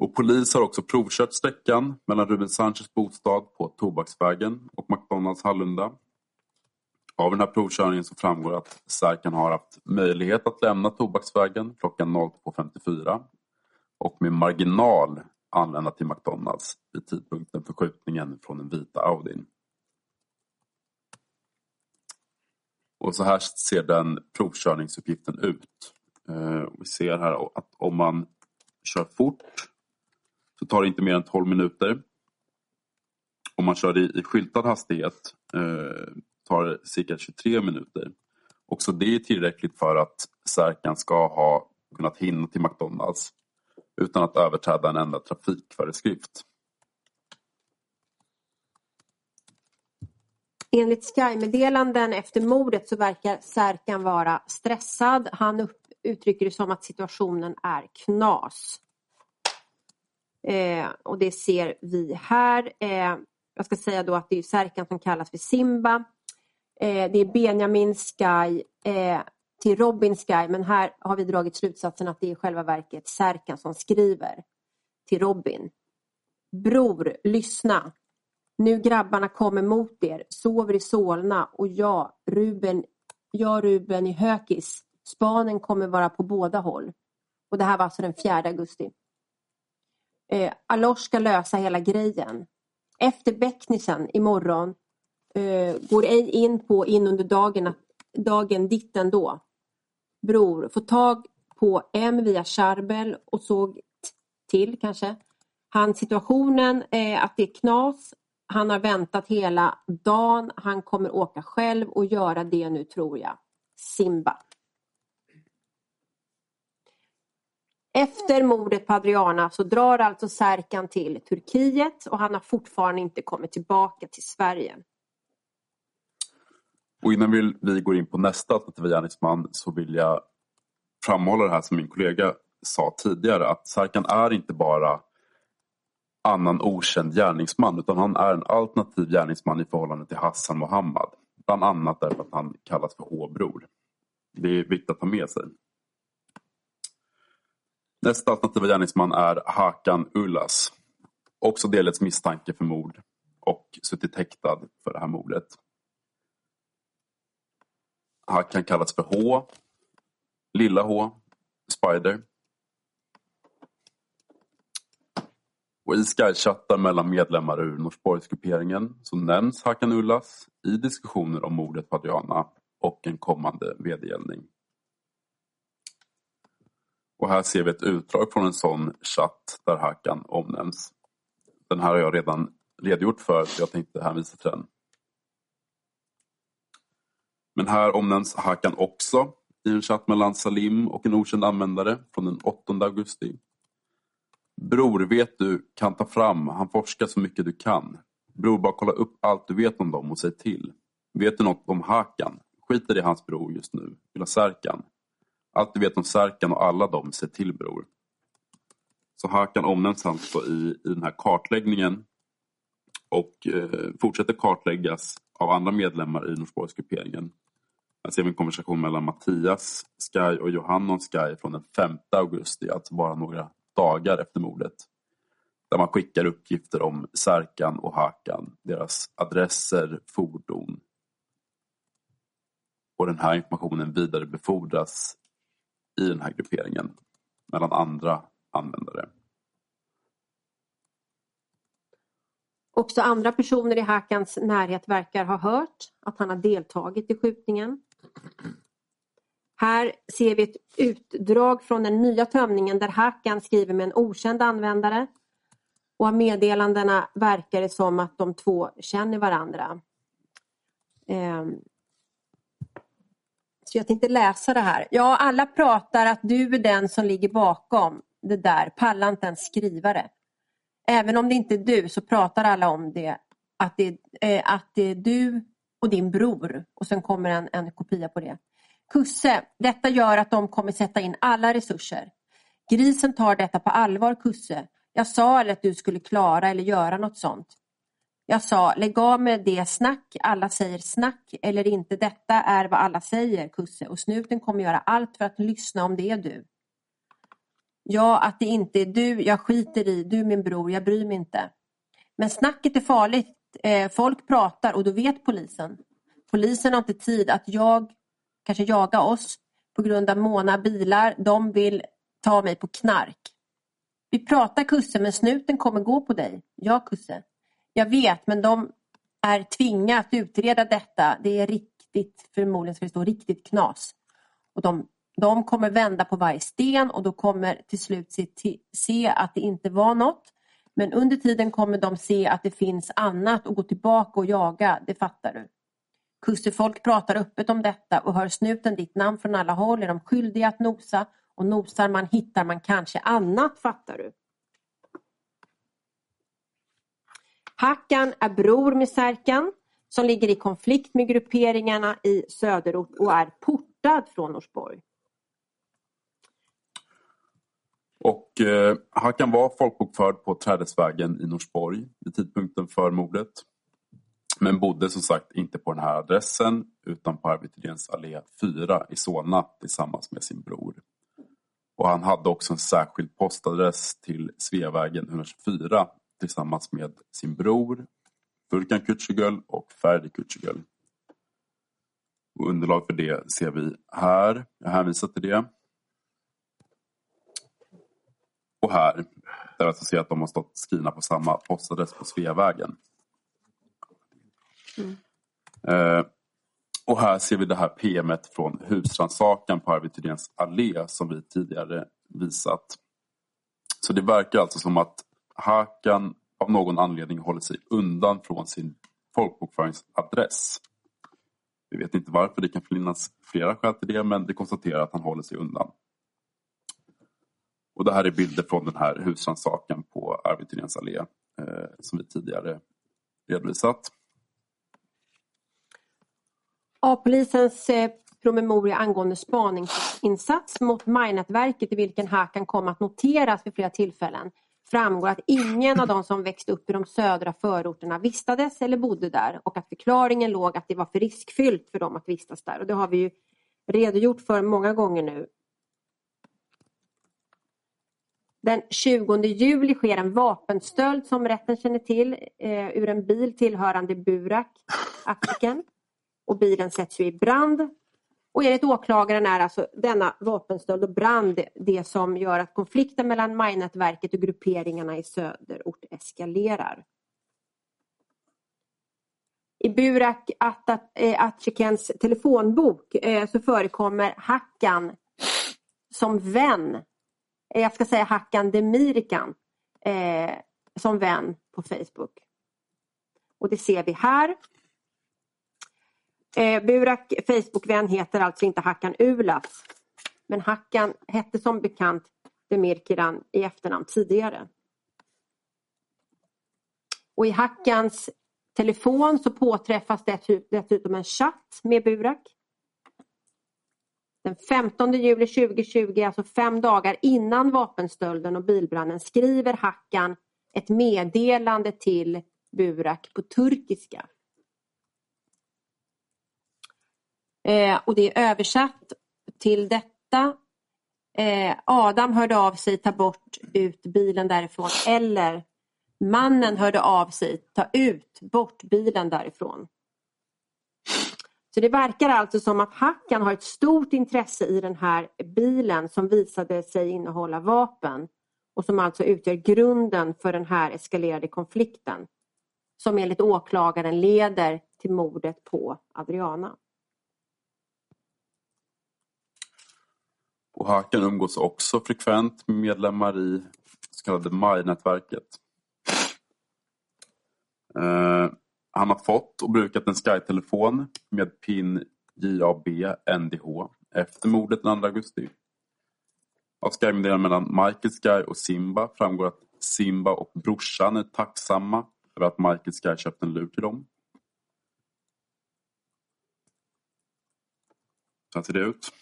Och polis har också provkört sträckan mellan Ruben Sanchez bostad på Tobaksvägen och McDonalds Hallunda. Av den här provkörningen så framgår att Särkan har haft möjlighet att lämna Tobaksvägen klockan 02.54 och med marginal anlända till McDonalds vid tidpunkten för skjutningen från den vita Audin. Och så här ser den provkörningsuppgiften ut. Eh, vi ser här att om man kör fort så tar det inte mer än 12 minuter. Om man kör i, i skyltad hastighet eh, tar det cirka 23 minuter. Också det är tillräckligt för att Särkan ska ha kunnat hinna till McDonalds utan att överträda en enda trafikföreskrift. Enligt Sky-meddelanden efter mordet så verkar Särkan vara stressad. Han upp, uttrycker det som att situationen är knas. Eh, och det ser vi här. Eh, Jag ska säga då att det är Särkan som kallas för Simba. Eh, det är Benjamin Sky eh, till Robin Sky men här har vi dragit slutsatsen att det är i själva verket Särkan som skriver till Robin. Bror, lyssna. Nu grabbarna kommer mot er, sover i Solna och jag, Ruben, jag Ruben i Hökis. Spanen kommer vara på båda håll. Och det här var alltså den 4 augusti. Eh, Alosh ska lösa hela grejen. Efter bäcknisen imorgon eh, går ej in på in under dagen, dagen ditt ändå. Bror, få tag på M via Charbel och såg till kanske. Han situationen är att det är knas. Han har väntat hela dagen. Han kommer åka själv och göra det nu tror jag. Simba. Efter mordet på Adriana så drar alltså Serkan till Turkiet och han har fortfarande inte kommit tillbaka till Sverige. Och innan vi, vi går in på nästa alternativa gärningsman så vill jag framhålla det här som min kollega sa tidigare att Serkan är inte bara annan okänd gärningsman utan han är en alternativ gärningsman i förhållande till Hassan Mohammad. Bland annat därför att han kallas för H-bror. Det är viktigt att ta med sig. Nästa alternativa gärningsman är Hakan Ullas. Också delats misstanke för mord och suttit häktad för det här mordet. Hakan kallas för H, Lilla H, Spider. Och i Skychattar mellan medlemmar ur Norsborgsgrupperingen så nämns Hakan Ullas i diskussioner om mordet på Adriana och en kommande vedergällning. Och här ser vi ett utdrag från en sån chatt där Hakan omnämns. Den här har jag redan redogjort för så jag tänkte hänvisa till den. Men här omnämns Hakan också i en chatt mellan Salim och en okänd användare från den 8 augusti. Bror, vet du, kan ta fram, han forskar så mycket du kan. Bror, bara kolla upp allt du vet om dem och säg till. Vet du något om Hakan? Skiter i hans bror just nu. Vill ha Särkan. Allt du vet om Särkan och alla dem, säg till bror. Så Hakan omnämns alltså i, i den här kartläggningen och eh, fortsätter kartläggas av andra medlemmar i Norsborgsgrupperingen. Här ser vi en konversation mellan Mattias Sky och Johannon Sky från den 5 augusti, alltså bara några dagar efter mordet. Där man skickar uppgifter om Särkan och Hakan, deras adresser, fordon. Och den här informationen vidarebefordras i den här grupperingen mellan andra användare. Också andra personer i Hakans närhet verkar ha hört att han har deltagit i skjutningen. Här ser vi ett utdrag från den nya tömningen där Hakan skriver med en okänd användare. Och av meddelandena verkar det som att de två känner varandra. Ehm, så jag tänkte läsa det här. Ja, alla pratar att du är den som ligger bakom det där, pallar inte ens skriva det. Även om det inte är du så pratar alla om det, att det, eh, att det är du och din bror. Och sen kommer en, en kopia på det. Kusse, detta gör att de kommer sätta in alla resurser. Grisen tar detta på allvar Kusse. Jag sa aldrig att du skulle klara eller göra något sånt. Jag sa, lägg av med det snack, alla säger snack eller inte detta är vad alla säger Kusse och snuten kommer göra allt för att lyssna om det är du. Ja, att det inte är du, jag skiter i, du min bror, jag bryr mig inte. Men snacket är farligt, eh, folk pratar och då vet polisen. Polisen har inte tid att jag kanske jaga oss på grund av måna bilar. De vill ta mig på knark. Vi pratar Kusse men snuten kommer gå på dig. Ja Kusse. Jag vet men de är tvingade att utreda detta. Det är riktigt, förmodligen ska det stå riktigt knas. Och de, de kommer vända på varje sten och då kommer till slut se, se att det inte var något. Men under tiden kommer de se att det finns annat och gå tillbaka och jaga, det fattar du. Kussefolk pratar öppet om detta och hör snuten ditt namn från alla håll är de skyldiga att nosa och nosar man hittar man kanske annat, fattar du. Hackan är bror med Särkan som ligger i konflikt med grupperingarna i söderort och är portad från Norsborg. Och eh, Hackan var folkbokförd på Trädesvägen i Norsborg vid tidpunkten för mordet. Men bodde som sagt inte på den här adressen utan på Arvid allé 4 i Solna tillsammans med sin bror. Och han hade också en särskild postadress till Sveavägen 124 tillsammans med sin bror Furkan Kücügöl och Ferdi Kücügöl. Underlag för det ser vi här. Jag hänvisar till det. Och här, där jag ser att de har stått skrivna på samma postadress på Sveavägen. Mm. Eh, och här ser vi det här PMet från husrannsakan på Arvid Thydéns allé som vi tidigare visat. Så det verkar alltså som att Hakan av någon anledning håller sig undan från sin folkbokföringsadress. Vi vet inte varför, det kan finnas flera skäl till det men det konstaterar att han håller sig undan. Och det här är bilder från den här husrannsakan på Arvid Thyréns allé eh, som vi tidigare redovisat. A-polisens eh, promemoria angående spaningsinsats mot majnätverket i vilken Hakan kom att noteras vid flera tillfällen framgår att ingen av de som växte upp i de södra förorterna vistades eller bodde där och att förklaringen låg att det var för riskfyllt för dem att vistas där. Och det har vi ju redogjort för många gånger nu. Den 20 juli sker en vapenstöld som rätten känner till eh, ur en bil tillhörande Burak Attiken. Och bilen sätts ju i brand och enligt åklagaren är alltså denna vapenstöld och brand det som gör att konflikten mellan majnätverket och grupperingarna i söderort eskalerar. I Burak Atchekens eh, telefonbok eh, så förekommer Hackan som vän. Eh, jag ska säga Hackan Demirkan som vän på Facebook. Och det ser vi här. Eh, Burak Facebookvän heter alltså inte Hakan Ulas. Men Hakan hette som bekant Demirkiran i efternamn tidigare. Och i Hackans telefon så påträffas dessutom en chatt med Burak. Den 15 juli 2020, alltså fem dagar innan vapenstölden och bilbranden, skriver Hackan ett meddelande till Burak på turkiska. Eh, och det är översatt till detta. Eh, Adam hörde av sig, ta bort ut bilen därifrån. Eller mannen hörde av sig, ta ut bort bilen därifrån. Så det verkar alltså som att Hackan har ett stort intresse i den här bilen som visade sig innehålla vapen och som alltså utgör grunden för den här eskalerade konflikten som enligt åklagaren leder till mordet på Adriana. Och Hakan umgås också frekvent med medlemmar i så kallade MAI-nätverket. Eh, han har fått och brukat en Sky-telefon med PIN JAB NDH efter mordet den 2 augusti. Av Sky-meddelandet mellan Michael Sky och Simba framgår att Simba och brorsan är tacksamma över att Michael Sky köpt en lur till dem. Så här ser det ut.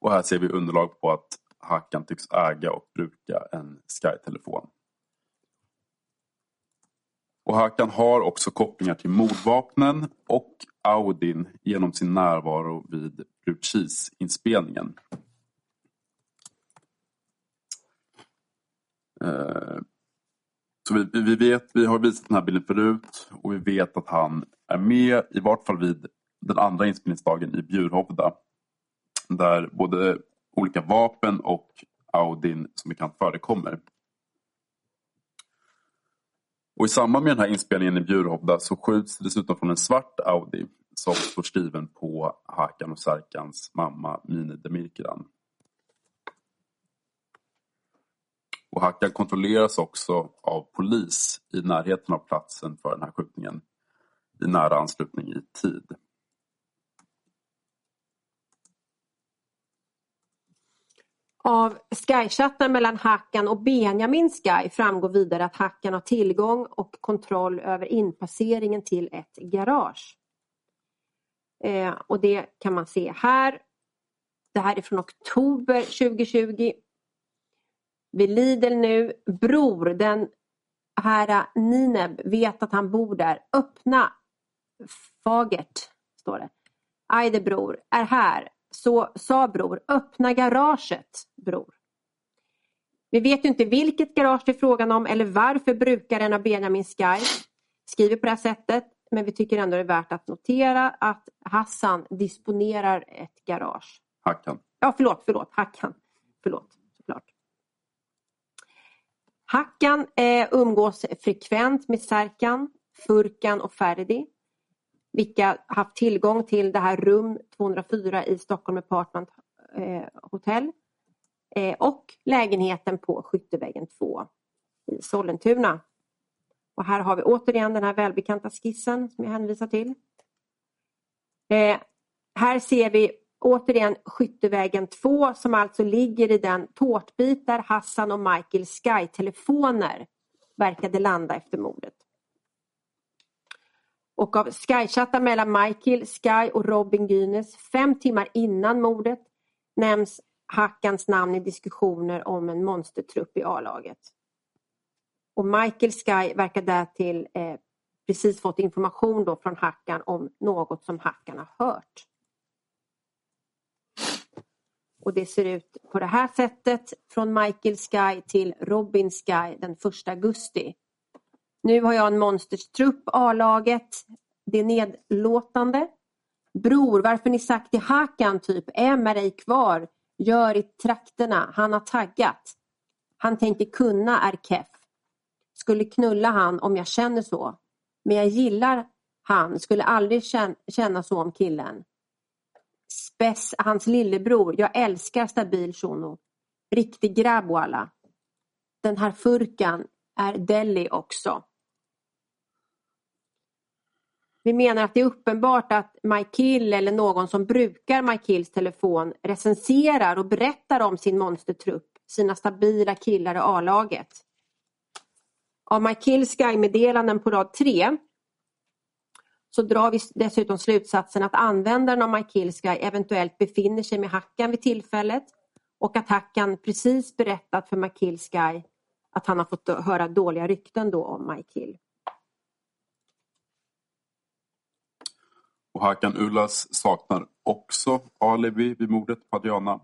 Och här ser vi underlag på att Hakan tycks äga och bruka en Sky-telefon. Och Hakan har också kopplingar till mordvapnen och Audin genom sin närvaro vid Brutchis-inspelningen. Eh, så vi, vi, vet, vi har visat den här bilden förut och vi vet att han är med i vart fall vid den andra inspelningsdagen i Bjurhovda där både olika vapen och Audin som bekant förekommer. Och I samband med den här inspelningen i Bjurhovda så skjuts dessutom från en svart Audi som står skriven på Hakan och Serkans mamma Mini Demirkiran. Och Hakan kontrolleras också av polis i närheten av platsen för den här skjutningen i nära anslutning i tid. Av Sky-chatten mellan Hakan och Benjamin Sky framgår vidare att Hakan har tillgång och kontroll över inpasseringen till ett garage. Eh, och det kan man se här. Det här är från oktober 2020. Vid Lidl nu, Bror, den här Nineb vet att han bor där. Öppna Fagert, står det. Ajde bror, är här. Så sa bror, öppna garaget bror. Vi vet ju inte vilket garage det är frågan om eller varför brukaren av Benjamin Sky skriver på det här sättet. Men vi tycker ändå det är värt att notera att Hassan disponerar ett garage. Hackan. Ja, förlåt, förlåt, Hackan. Förlåt, såklart. Hackan eh, umgås frekvent med Serkan, Furkan och Ferdi. Vilka haft tillgång till det här rum 204 i Stockholm Apartment eh, Hotel. Eh, och lägenheten på Skyttevägen 2 i Sollentuna. Och här har vi återigen den här välbekanta skissen som jag hänvisar till. Eh, här ser vi återigen Skyttevägen 2 som alltså ligger i den tårtbit där Hassan och Michael Sky-telefoner verkade landa efter mordet. Och av Skychattar mellan Michael, Sky och Robin Gynes fem timmar innan mordet nämns Hackans namn i diskussioner om en monstertrupp i A-laget. Och Michael Sky verkar därtill eh, precis fått information då från Hackan om något som Hackan har hört. Och det ser ut på det här sättet från Michael Sky till Robin Sky den 1 augusti. Nu har jag en monsterstrupp A-laget. Det är nedlåtande. Bror, varför ni sagt till Hakan typ, M är ej kvar, gör i trakterna, han har taggat. Han tänker kunna är keff. Skulle knulla han om jag känner så. Men jag gillar han, skulle aldrig känna så om killen. Spess, hans lillebror, jag älskar stabil shuno. Riktig grabb alla. Den här furkan är Delhi också. Vi menar att det är uppenbart att MyKill eller någon som brukar MyKills telefon recenserar och berättar om sin monstertrupp, sina stabila killar i A-laget. Av MyKills Sky-meddelanden på rad 3 så drar vi dessutom slutsatsen att användaren av MyKillSky eventuellt befinner sig med Hackan vid tillfället och att Hackan precis berättat för MyKillSky att han har fått höra dåliga rykten då om MyKill. Och Hakan Ullas saknar också alibi vid mordet på Adriana.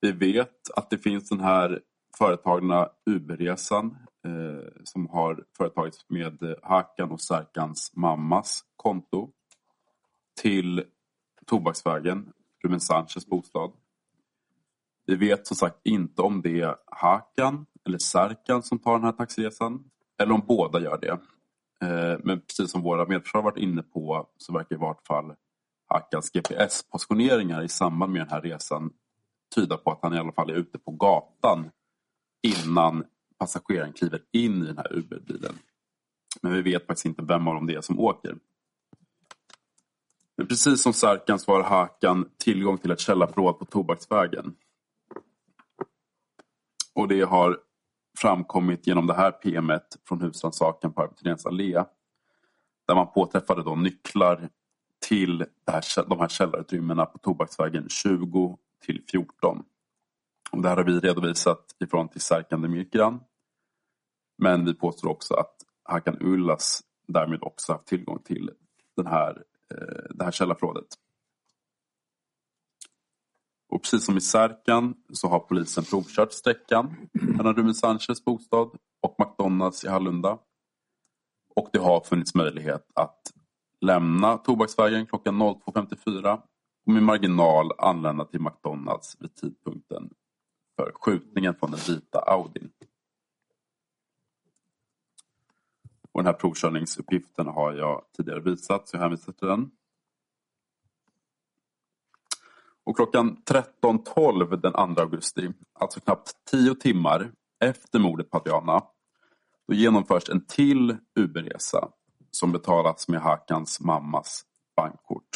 Vi vet att det finns den här företagna Uberresan eh, som har företagits med eh, Hakan och Serkans mammas konto till Tobaksvägen, Ruben Sanchez bostad. Vi vet som sagt inte om det är Hakan eller Serkan som tar den här taxiresan eller om båda gör det. Eh, men precis som våra medförsvarare varit inne på så verkar i vart fall Hakans GPS-positioneringar i samband med den här resan tyda på att han i alla fall är ute på gatan innan passageraren kliver in i den här Uber-bilen. Men vi vet faktiskt inte vem av dem det är som åker. Men precis som Sarkan så har Hakan tillgång till ett källarförråd på Tobaksvägen. Och det har framkommit genom det här PMet från husrannsakan på Arbetidéns allé. Där man påträffade då nycklar till här, de här källarutrymmena på Tobaksvägen 20 till 14. Och det här har vi redovisat ifrån till Serkan Demirkan. Men vi påstår också att Hakan Ullas därmed också haft tillgång till den här, eh, det här källarförrådet. Och precis som i Särkan så har polisen provkört sträckan mellan Ruben Sanchez bostad och McDonalds i Hallunda. Och det har funnits möjlighet att lämna Tobaksvägen klockan 02.54 och med marginal anlända till McDonalds vid tidpunkten för skjutningen från den vita Audin. Och den här provkörningsuppgiften har jag tidigare visat så jag hänvisar till den. Och klockan 13.12 den 2 augusti, alltså knappt tio timmar efter mordet på Adriana, då genomförs en till Uberresa som betalas med Hakans mammas bankkort.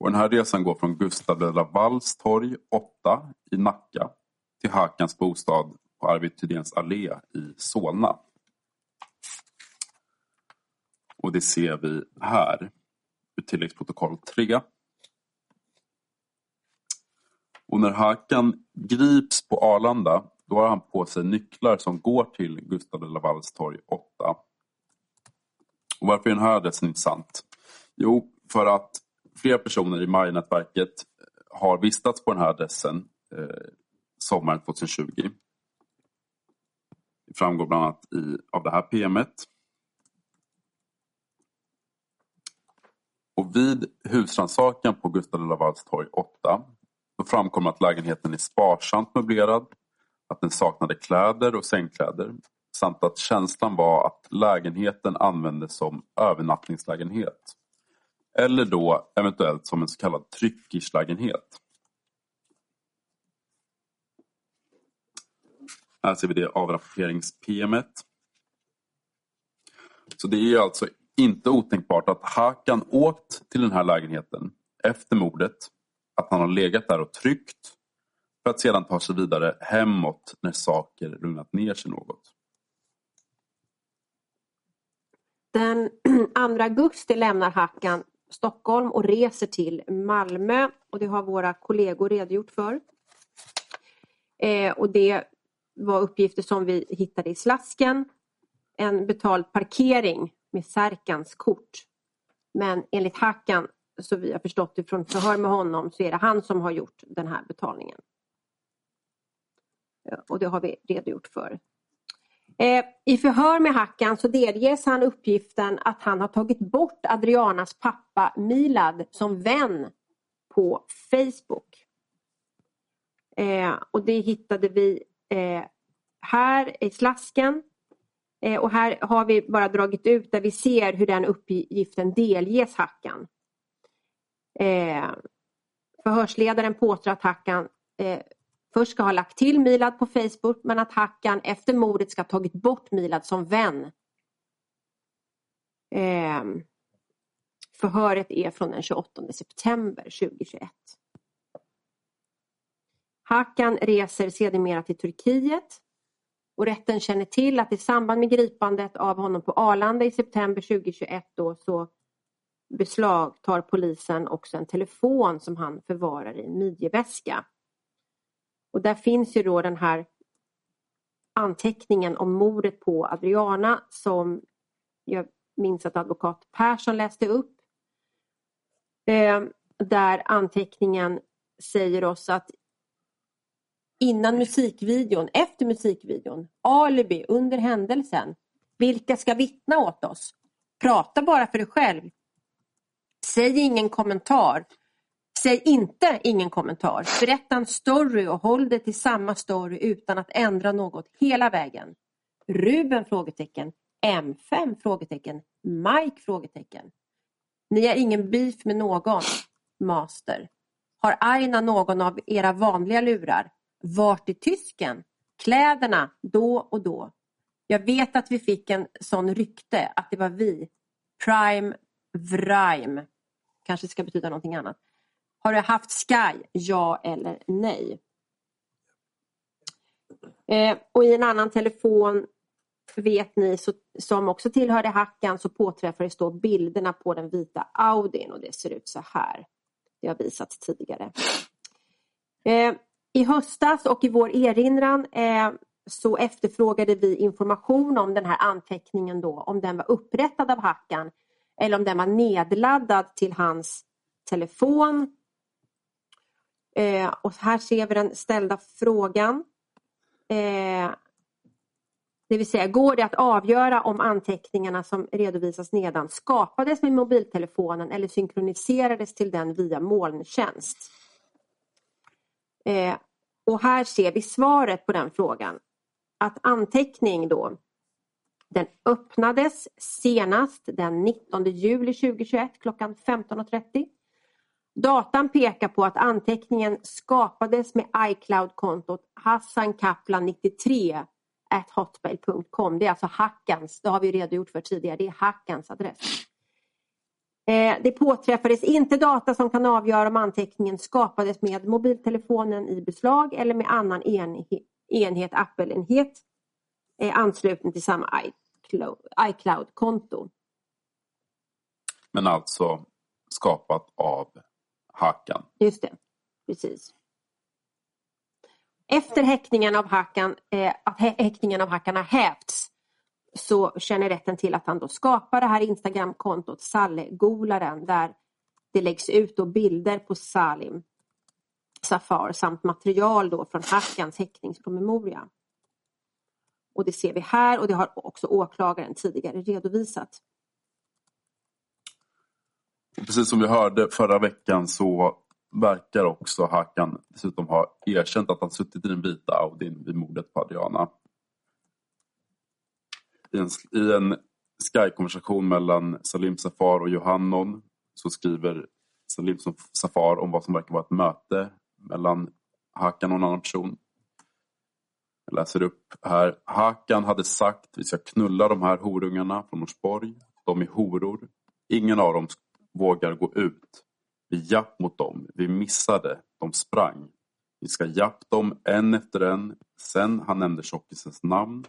Och den här resan går från Gustav de Lavalls torg 8 i Nacka till Hakans bostad på Arvid Thydéns allé i Solna. Och det ser vi här ur tilläggsprotokoll 3. Och när Hakan grips på Arlanda då har han på sig nycklar som går till Gustav de Lavalls torg 8. Och varför är den här adressen intressant? Jo, för att flera personer i Maj-nätverket eh, har vistats på den här adressen eh, sommaren 2020. Det framgår bland annat i, av det här PMet. Och vid husrannsakan på Gustav de Lavalls torg 8 framkom att lägenheten är sparsamt möblerad, att den saknade kläder och sängkläder samt att känslan var att lägenheten användes som övernattningslägenhet. Eller då eventuellt som en så kallad tryckerslägenhet. Här ser vi det avrapporterings-PMet. Så det är alltså inte otänkbart att Hakan åkt till den här lägenheten efter mordet, att han har legat där och tryckt för att sedan ta sig vidare hemåt när saker lugnat ner sig något. Den 2 augusti lämnar Hakan Stockholm och reser till Malmö och det har våra kollegor redogjort för. Eh, och det var uppgifter som vi hittade i slasken. En betald parkering med Särkans kort. Men enligt Hakan, så vi har förstått det från förhör med honom, så är det han som har gjort den här betalningen. Och det har vi redogjort för. Eh, I förhör med Hakan så delges han uppgiften att han har tagit bort Adrianas pappa Milad som vän på Facebook. Eh, och det hittade vi eh, här i slasken. Eh, och här har vi bara dragit ut där vi ser hur den uppgiften delges Hackan. Eh, förhörsledaren påstår att Hackan eh, först ska ha lagt till Milad på Facebook men att Hackan efter mordet ska ha tagit bort Milad som vän. Eh, förhöret är från den 28 september 2021. Hakan reser sedermera till Turkiet och rätten känner till att i samband med gripandet av honom på Arlanda i september 2021 då så beslagtar polisen också en telefon som han förvarar i en midjeväska. Och där finns ju då den här anteckningen om mordet på Adriana som jag minns att advokat Persson läste upp. Eh, där anteckningen säger oss att innan musikvideon, efter musikvideon, alibi under händelsen. Vilka ska vittna åt oss? Prata bara för dig själv. Säg ingen kommentar. Säg inte ingen kommentar. Berätta en story och håll det till samma story utan att ändra något hela vägen. Ruben? frågetecken. M5? frågetecken. Mike? frågetecken. Ni har ingen beef med någon. Master. Har Aina någon av era vanliga lurar? Vart är tysken? Kläderna då och då. Jag vet att vi fick en sån rykte att det var vi. Prime Vrime. Kanske ska betyda någonting annat. Har du haft Sky? Ja eller nej? Eh, och i en annan telefon vet ni så, som också tillhörde hackan så påträffades då bilderna på den vita Audin och det ser ut så här. Det har visats tidigare. Eh, i höstas och i vår erinran eh, så efterfrågade vi information om den här anteckningen då, om den var upprättad av Hackan eller om den var nedladdad till hans telefon. Eh, och här ser vi den ställda frågan. Eh, det vill säga, går det att avgöra om anteckningarna som redovisas nedan skapades med mobiltelefonen eller synkroniserades till den via molntjänst? Eh, och här ser vi svaret på den frågan. Att anteckning då, den öppnades senast den 19 juli 2021 klockan 15.30. Datan pekar på att anteckningen skapades med iCloud-kontot Hassan Kaplan 93 hotmail.com. Det är alltså hackans, det har vi redogjort för tidigare, det är hackans adress. Eh, det påträffades inte data som kan avgöra om anteckningen skapades med mobiltelefonen i beslag eller med annan enhet, Apple-enhet eh, ansluten till samma iCloud-konto. Men alltså skapat av Hakan? Just det, precis. Efter häktningen av Hakan, eh, att häktningen av Hakan har hävts så känner rätten till att han då skapar det här Instagramkontot Sallegolaren där det läggs ut då bilder på Salim Safar samt material då från Hakans häktningspromemoria. Och det ser vi här och det har också åklagaren tidigare redovisat. Precis som vi hörde förra veckan så verkar också Hakan dessutom ha erkänt att han suttit i den vita Audin vid mordet på Adriana. I en, i en Sky-konversation mellan Salim Safar och Johannon så skriver Salim Safar om vad som verkar vara ett möte mellan Hakan och en annan person. Jag läser upp här. Hakan hade sagt vi ska knulla de här horungarna från Norsborg. De är horor. Ingen av dem vågar gå ut. Vi japp mot dem. Vi missade. De sprang. Vi ska japp dem en efter en. Sen han nämnde tjockisens namn.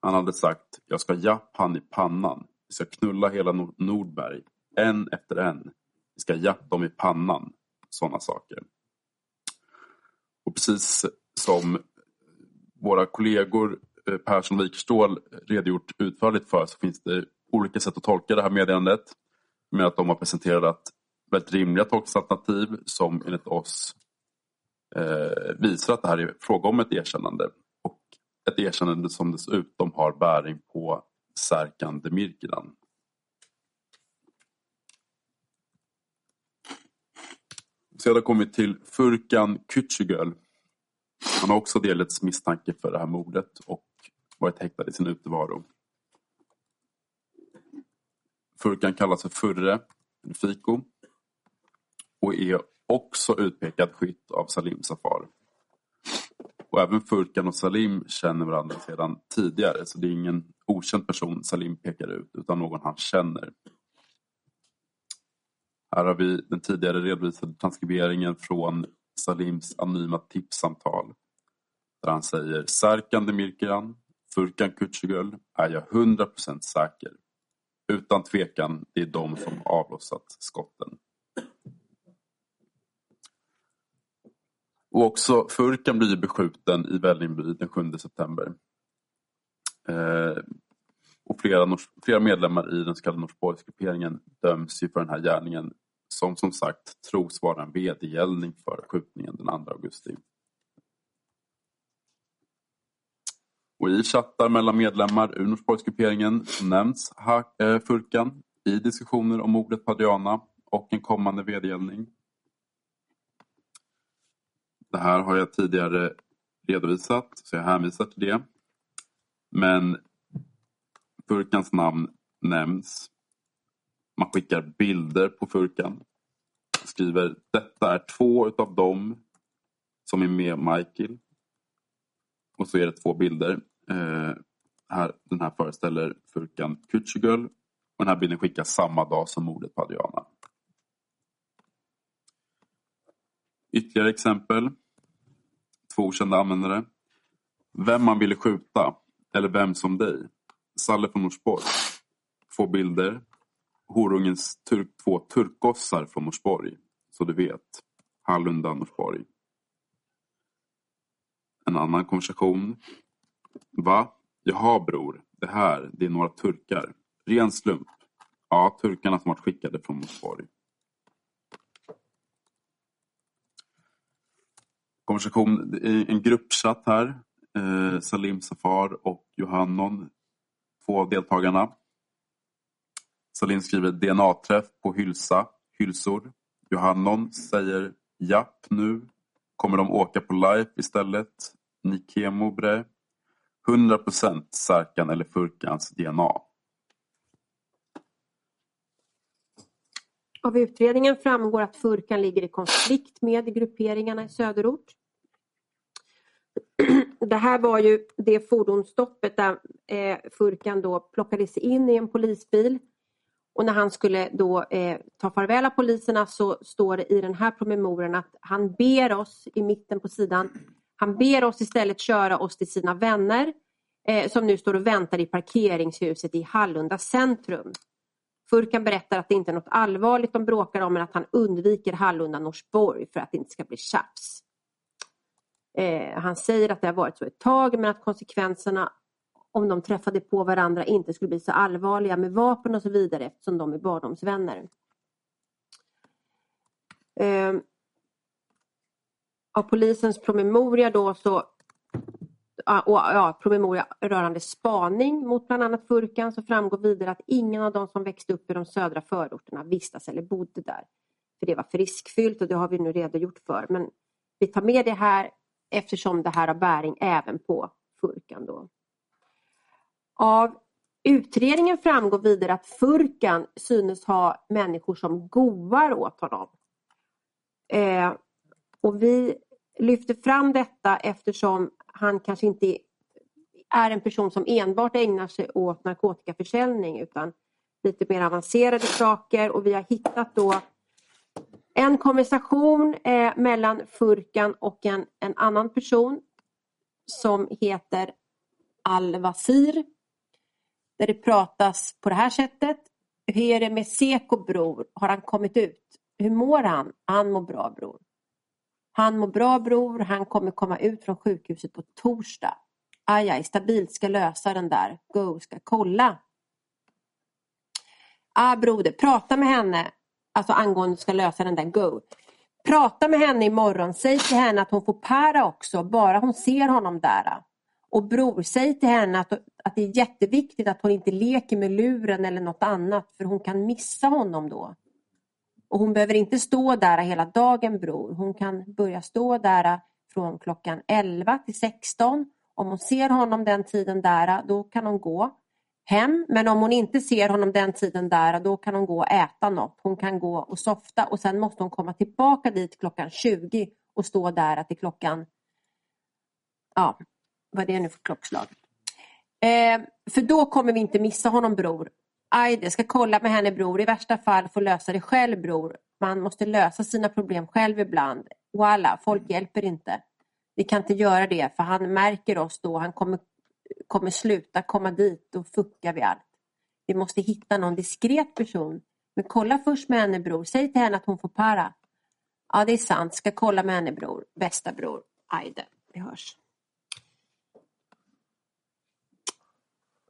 Han hade sagt jag ska japp han i pannan. Vi ska knulla hela Nordberg. En efter en. Vi ska japp dem i pannan. Sådana saker. Och precis som våra kollegor eh, Persson och Wikerstål redogjort utförligt för så finns det olika sätt att tolka det här meddelandet. Med att de har presenterat väldigt rimliga tolkningsalternativ som enligt oss eh, visar att det här är fråga om ett erkännande. Och ett erkännande som dessutom har bäring på Serkan Demirkilan. Sedan kommer vi till Furkan Kücügöl. Han har också delats misstanke för det här mordet och varit häktad i sin utevaro. Furkan kallas för Furre, eller Fiko, och är också utpekad skytt av Salim Safar. Och även Furkan och Salim känner varandra sedan tidigare så det är ingen okänd person Salim pekar ut utan någon han känner. Här har vi den tidigare redovisade transkriberingen från Salims anonyma tipssamtal. Där han säger Serkan Demirkian, Furkan Kücügöl är jag 100% säker. Utan tvekan, det är de som avlossat skotten. Och också Furkan blir beskjuten i Vällingby den 7 september. Eh, och flera, flera medlemmar i den så kallade Norsborgsgrupperingen döms ju för den här gärningen som som sagt tros vara en vedergällning för skjutningen den 2 augusti. Och I chattar mellan medlemmar ur Norsborgsgrupperingen nämns eh, Furkan i diskussioner om mordet på Adriana och en kommande vedergällning. Det här har jag tidigare redovisat så jag hänvisar till det. Men Furkans namn nämns man skickar bilder på Furkan. Skriver detta är två utav dem som är med Michael. Och så är det två bilder. Eh, här, den här föreställer Furkan Kücügöl. Och den här bilden skickas samma dag som mordet på Adriana. Ytterligare exempel. Två okända användare. Vem man ville skjuta. Eller vem som dig. Salle från Norsborg. Två bilder horungens tur två turkgossar från Norsborg. Så du vet. Hallunda, Norsborg. En annan konversation. Va? Jaha bror, det här, det är några turkar. Ren slump. Ja, turkarna som varit skickade från Norsborg. Konversation, en gruppchatt här. Eh, Salim Safar och Johannon, två av deltagarna. Salin skriver DNA-träff på hylsa, hylsor. Johannon säger japp nu. Kommer de åka på live istället? Nikemo bre. 100% Särkan eller Furkans DNA. Av utredningen framgår att Furkan ligger i konflikt med grupperingarna i söderort. Det här var ju det fordonsstoppet där eh, Furkan då plockades in i en polisbil och när han skulle då eh, ta farväl av poliserna så står det i den här promemorian att han ber oss i mitten på sidan, han ber oss istället köra oss till sina vänner eh, som nu står och väntar i parkeringshuset i Hallunda centrum. Furkan berättar att det inte är något allvarligt de bråkar om men att han undviker Hallunda Norsborg för att det inte ska bli tjafs. Eh, han säger att det har varit så ett tag men att konsekvenserna om de träffade på varandra inte skulle bli så allvarliga med vapen och så vidare eftersom de är barndomsvänner. Eh, av polisens promemoria då så och, ja, promemoria rörande spaning mot bland annat Furkan så framgår vidare att ingen av de som växte upp i de södra förorterna vistas eller bodde där. För det var för riskfyllt och det har vi nu redogjort för. Men vi tar med det här eftersom det här har bäring även på Furkan. Då. Av utredningen framgår vidare att Furkan synes ha människor som goar åt honom. Eh, och vi lyfter fram detta eftersom han kanske inte är en person som enbart ägnar sig åt narkotikaförsäljning utan lite mer avancerade saker och vi har hittat då en konversation eh, mellan Furkan och en, en annan person som heter Al-Wazir. Där det pratas på det här sättet. Hur är det med Seko bror? Har han kommit ut? Hur mår han? Han mår bra bror. Han mår bra bror, han kommer komma ut från sjukhuset på torsdag. Aj, aj, stabilt ska lösa den där. Go, ska kolla. Ah broder, prata med henne. Alltså angående ska lösa den där Go. Prata med henne imorgon. Säg till henne att hon får para också, bara hon ser honom där. Och bror, säg till henne att, att det är jätteviktigt att hon inte leker med luren eller något annat för hon kan missa honom då. Och hon behöver inte stå där hela dagen bror. Hon kan börja stå där från klockan 11 till 16. Om hon ser honom den tiden där, då kan hon gå hem. Men om hon inte ser honom den tiden där, då kan hon gå och äta något. Hon kan gå och softa och sen måste hon komma tillbaka dit klockan 20 och stå där till klockan, ja, vad är det nu för klockslag? Eh, för då kommer vi inte missa honom bror. Ajde, ska kolla med henne bror. I värsta fall få lösa det själv bror. Man måste lösa sina problem själv ibland. Voila, folk hjälper inte. Vi kan inte göra det för han märker oss då. Han kommer, kommer sluta komma dit. Då fuckar vi allt. Vi måste hitta någon diskret person. Men kolla först med henne bror. Säg till henne att hon får para. Ja, det är sant. Ska kolla med henne bror. Bästa bror. Ajde, vi hörs.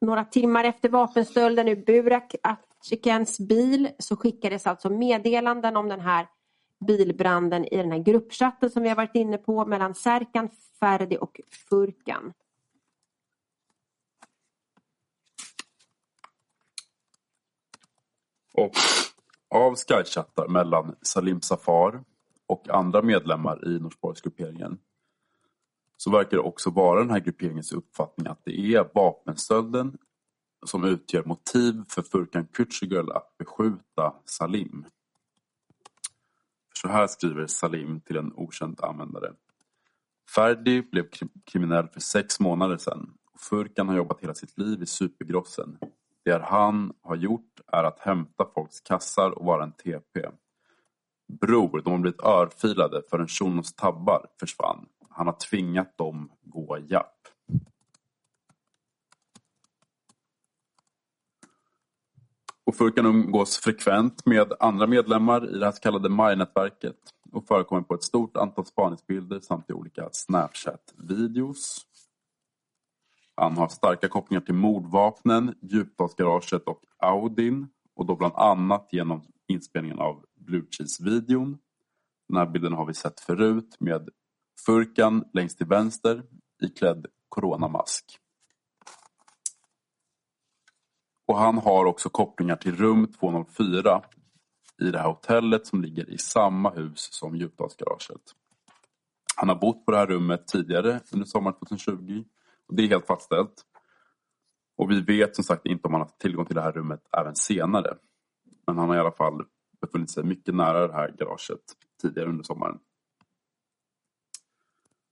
Några timmar efter vapenstölden ur Burak Atchikens bil så skickades alltså meddelanden om den här bilbranden i den här gruppchatten som vi har varit inne på mellan Serkan, Ferdi och Furkan. Och av skychattar mellan Salim Safar och andra medlemmar i Norsborgsgrupperingen så verkar det också vara den här grupperingens uppfattning att det är vapenstölden som utgör motiv för Furkan Kücügöl att beskjuta Salim. Så här skriver Salim till en okänd användare. Ferdi blev kriminell för sex månader sedan och Furkan har jobbat hela sitt liv i supergrossen. Det han har gjort är att hämta folks kassar och vara en TP. Bror, de har blivit örfilade för en shunos tabbar försvann. Han har tvingat dem gå japp. Och Furkan umgås frekvent med andra medlemmar i det här så kallade Maj-nätverket och förekommer på ett stort antal spaningsbilder samt i olika Snapchat-videos. Han har starka kopplingar till mordvapnen, Djupdalsgaraget och Audin och då bland annat genom inspelningen av Blue Cheese-videon. Den här bilden har vi sett förut med Furkan längst till vänster iklädd coronamask. Och han har också kopplingar till rum 204 i det här hotellet som ligger i samma hus som Djupdalsgaraget. Han har bott på det här rummet tidigare under sommaren 2020 och det är helt fastställt. Och vi vet som sagt inte om han har haft tillgång till det här rummet även senare. Men han har i alla fall befunnit sig mycket nära det här garaget tidigare under sommaren.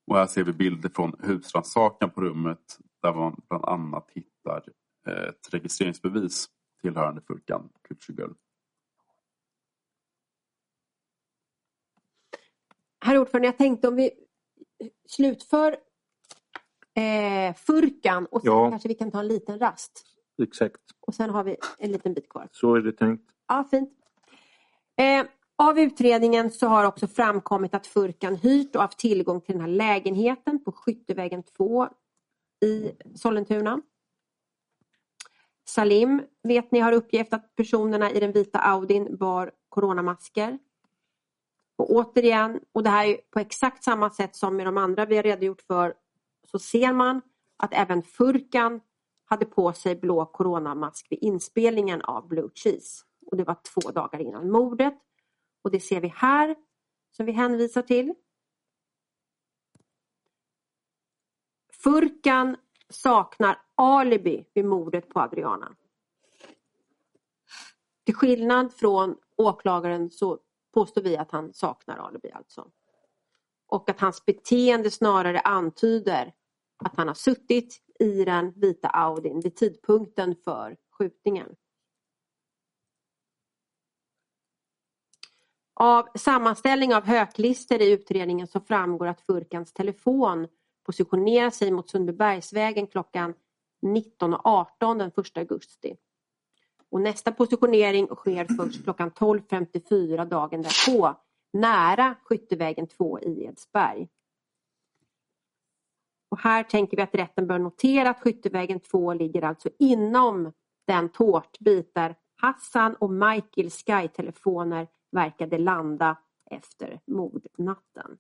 Och här ser vi bilder från husrannsakan på rummet där man bland annat hittar ett registreringsbevis tillhörande Furkan Kücügöl. Herr ordförande, jag tänkte om vi slutför eh, Furkan och sen ja. kanske vi kan ta en liten rast. Exakt. Och sen har vi en liten bit kvar. Så är det tänkt. Ja, fint. Eh, av utredningen så har också framkommit att Furkan hyrt och haft tillgång till den här lägenheten på Skyttevägen 2 i Sollentuna. Salim vet ni har uppgett att personerna i den vita Audin bar coronamasker. Och återigen, och det här är på exakt samma sätt som med de andra vi har redogjort för, så ser man att även Furkan hade på sig blå coronamask vid inspelningen av Blue Cheese. Och det var två dagar innan mordet. Och det ser vi här, som vi hänvisar till. Furkan saknar alibi vid mordet på Adriana. Till skillnad från åklagaren så påstår vi att han saknar alibi alltså. Och att hans beteende snarare antyder att han har suttit i den vita Audin vid tidpunkten för skjutningen. Av sammanställning av höklister i utredningen så framgår att Furkans telefon positionerar sig mot Sundbybergsvägen klockan 19.18 den 1 augusti. Och nästa positionering sker först klockan 12.54 dagen därpå nära Skyttevägen 2 i Edsberg. Och här tänker vi att rätten bör notera att Skyttevägen 2 ligger alltså inom den tårtbit där Hassan och Michaels Sky-telefoner verkade landa efter mordnatten.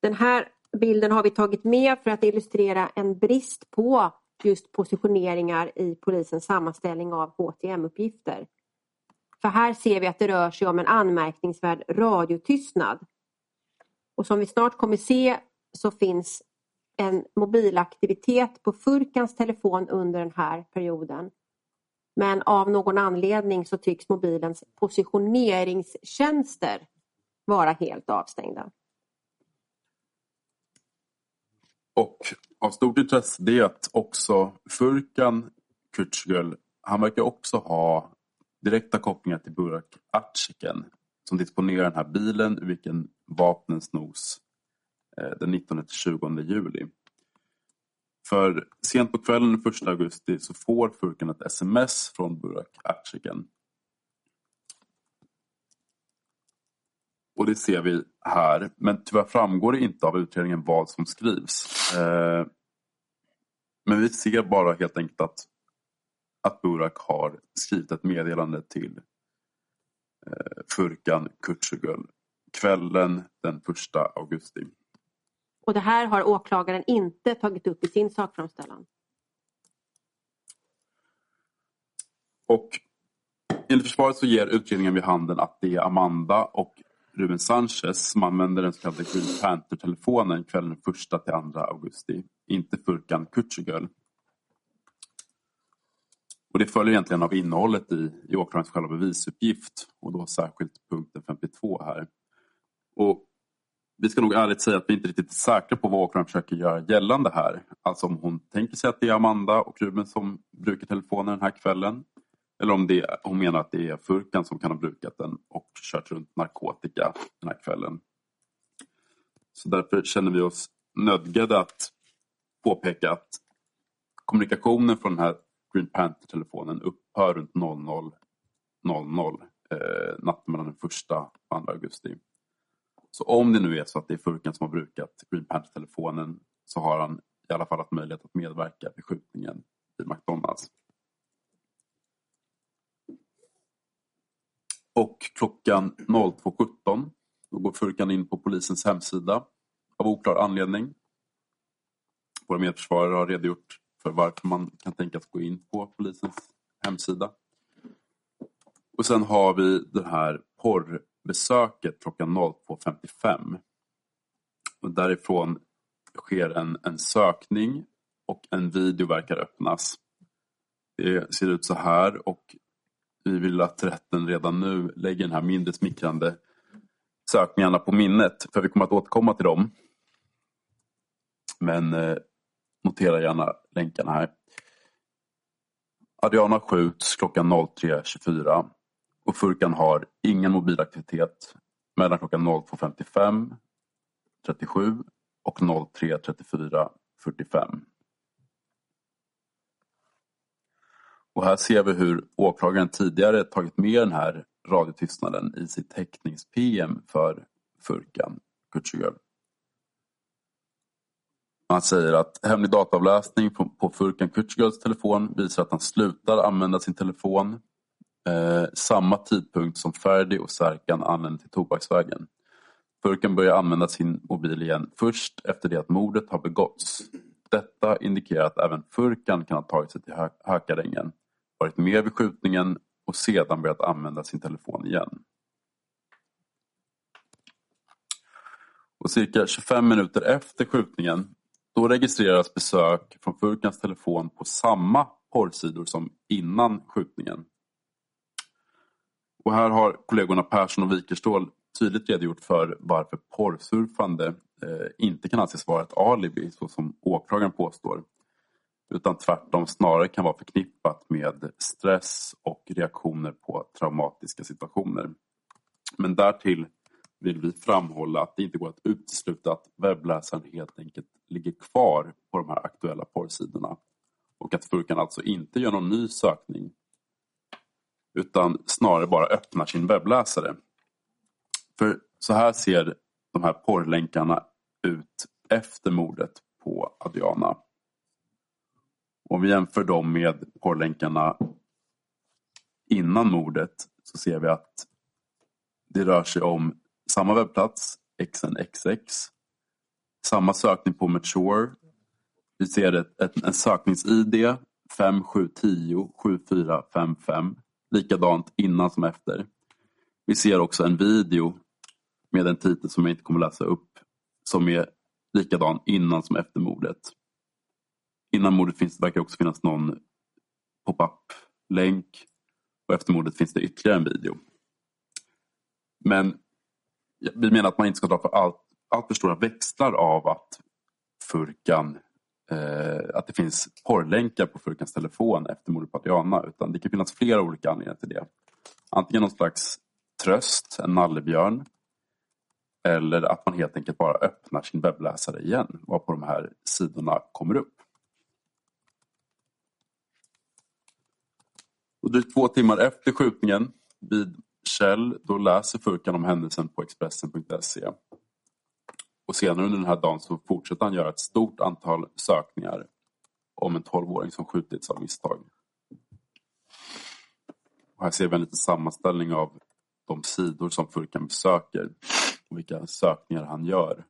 Den här bilden har vi tagit med för att illustrera en brist på just positioneringar i polisens sammanställning av HTM-uppgifter. För här ser vi att det rör sig om en anmärkningsvärd radiotystnad. Och som vi snart kommer se så finns en mobilaktivitet på Furkans telefon under den här perioden. Men av någon anledning så tycks mobilens positioneringstjänster vara helt avstängda. Och av stort intresse det är att också Furkan Kürtschgöl, han verkar också ha direkta kopplingar till Burak Artziken som disponerar den här bilen ur vilken vapnen snos eh, den 19-20 juli. För sent på kvällen den 1 augusti så får Furkan ett sms från Burak Artziken. Och det ser vi här, men tyvärr framgår det inte av utredningen vad som skrivs. Eh, men vi ser bara helt enkelt att, att Burak har skrivit ett meddelande till eh, Furkan Kutschugöl kvällen den 1 augusti. Och det här har åklagaren inte tagit upp i sin sakframställan. Och enligt försvaret så ger utredningen vid handen att det är Amanda och Ruben Sanchez som använder den så kallade Green Panther-telefonen kvällen 1 till 2 augusti, inte Furkan Kutschugöl. Och det följer egentligen av innehållet i, i åklagarens själva bevisuppgift och då särskilt punkten 52 här. Och vi ska nog ärligt säga att vi inte riktigt är säkra på vad åklagaren försöker göra gällande här. Alltså om hon tänker sig att det är Amanda och Ruben som brukar telefonen den här kvällen. Eller om det, hon menar att det är Furkan som kan ha brukat den och kört runt narkotika den här kvällen. Så därför känner vi oss nödgade att påpeka att kommunikationen från den här Green Panther-telefonen upphör runt 00.00 eh, natten mellan den 1 och 2 augusti. Så om det nu är så att det är Furkan som har brukat Green Panther-telefonen så har han i alla fall haft möjlighet att medverka vid skjutningen i McDonalds. Och klockan 02.17 då går Furkan in på polisens hemsida av oklar anledning. Våra medförsvarare har redogjort för varför man kan tänkas gå in på polisens hemsida. Och sen har vi den här porr besöket klockan 02.55. Och därifrån sker en, en sökning och en video verkar öppnas. Det ser ut så här och vi vill att rätten redan nu lägger den här mindre smickrande sökningarna på minnet. För vi kommer att återkomma till dem. Men eh, notera gärna länkarna här. Adriana skjuts klockan 03.24 och Furkan har ingen mobilaktivitet mellan klockan 02.55, 37 och 03.34, 45. Och här ser vi hur åklagaren tidigare tagit med den här radiotystnaden i sitt häktnings-PM för Furkan Kutschugöl. Han säger att hemlig dataavläsning på, på Furkan Kutschugöls telefon visar att han slutar använda sin telefon eh, samma tidpunkt som Ferdi och Serkan anlände till Tobaksvägen. Furkan börjar använda sin mobil igen först efter det att mordet har begåtts. Detta indikerar att även Furkan kan ha tagit sig till Hökarängen, varit med vid skjutningen och sedan börjat använda sin telefon igen. Och cirka 25 minuter efter skjutningen då registreras besök från Furkans telefon på samma porrsidor som innan skjutningen. Och här har kollegorna Persson och Wikerstål tydligt redogjort för varför porrsurfande eh, inte kan anses vara ett alibi så som åklagaren påstår. Utan tvärtom snarare kan vara förknippat med stress och reaktioner på traumatiska situationer. Men därtill vill vi framhålla att det inte går att utesluta att webbläsaren helt enkelt ligger kvar på de här aktuella porrsidorna. Och att Furkan alltså inte gör någon ny sökning utan snarare bara öppnar sin webbläsare. För så här ser de här porrlänkarna ut efter mordet på Adriana. Om vi jämför dem med porrlänkarna innan mordet så ser vi att det rör sig om samma webbplats, XNXX. Samma sökning på Mature. Vi ser ett, ett, en söknings-ID 5710 7455. Likadant innan som efter. Vi ser också en video med en titel som jag inte kommer läsa upp som är likadan innan som efter mordet. Innan mordet finns, verkar det också finnas någon pop-up-länk och efter mordet finns det ytterligare en video. Men vi menar att man inte ska dra för allt, allt för stora växlar av att Furkan Eh, att det finns porrlänkar på Furkans telefon efter mordet på Adriana utan det kan finnas flera olika anledningar till det. Antingen någon slags tröst, en nallebjörn eller att man helt enkelt bara öppnar sin webbläsare igen varpå de här sidorna kommer upp. Och drygt två timmar efter skjutningen vid Kjell då läser Furkan om händelsen på Expressen.se. Och senare under den här dagen så fortsätter han göra ett stort antal sökningar om en 12-åring som skjutits av misstag. Och här ser vi en liten sammanställning av de sidor som Furkan besöker och vilka sökningar han gör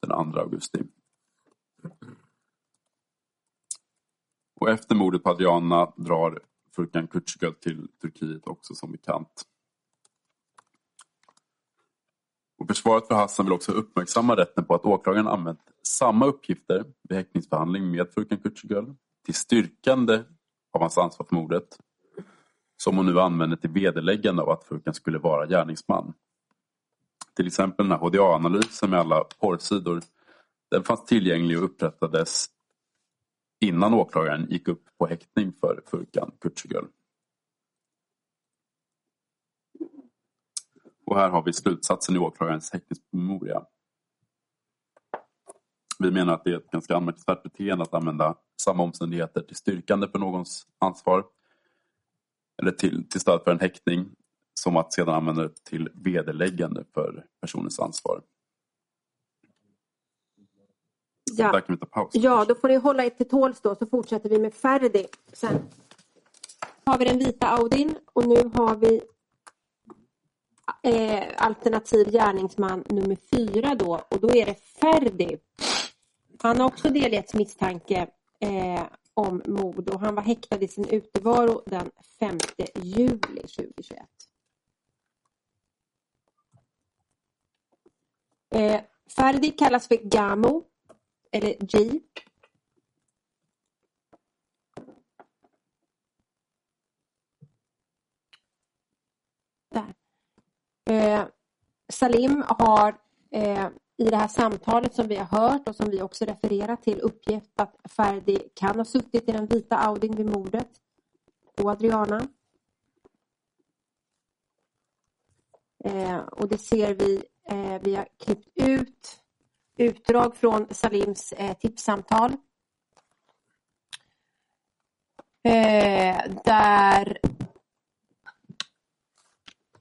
den 2 augusti. Och efter mordet på Adriana drar Furkan Kutschgöl till Turkiet också som bekant. Och försvaret för Hassan vill också uppmärksamma rätten på att åklagaren använt samma uppgifter vid häktningsförhandling med Furkan Kücüköl till styrkande av hans ansvar för mordet som hon nu använder till vederläggande av att Furkan skulle vara gärningsman. Till exempel den här HDA-analysen med alla porrsidor den fanns tillgänglig och upprättades innan åklagaren gick upp på häktning för Furkan Kücüköl. Och här har vi slutsatsen i åklagarens häktningspromemoria. Vi menar att det är ett ganska anmärkningsvärt beteende att använda samma omständigheter till styrkande för någons ansvar eller till, till stöd för en häktning som att sedan använda det till vederläggande för personens ansvar. Ja. Där kan vi ta paus. Ja, då får ni hålla er till tåls då så fortsätter vi med Ferdi sen. har vi den vita Audin och nu har vi eh, alternativ gärningsman nummer fyra då och då är det Ferdi. Han har också delgetts misstanke eh, om mord och han var häktad i sin utevaro den 5 juli 2021. Eh, Ferdi kallas för Gamo eller G Där. Eh, Salim har eh, i det här samtalet som vi har hört och som vi också refererar till uppgett att Ferdi kan ha suttit i den vita Audin vid mordet på Adriana. Eh, och det ser vi, eh, vi har klippt ut utdrag från Salims eh, tipssamtal. Eh, där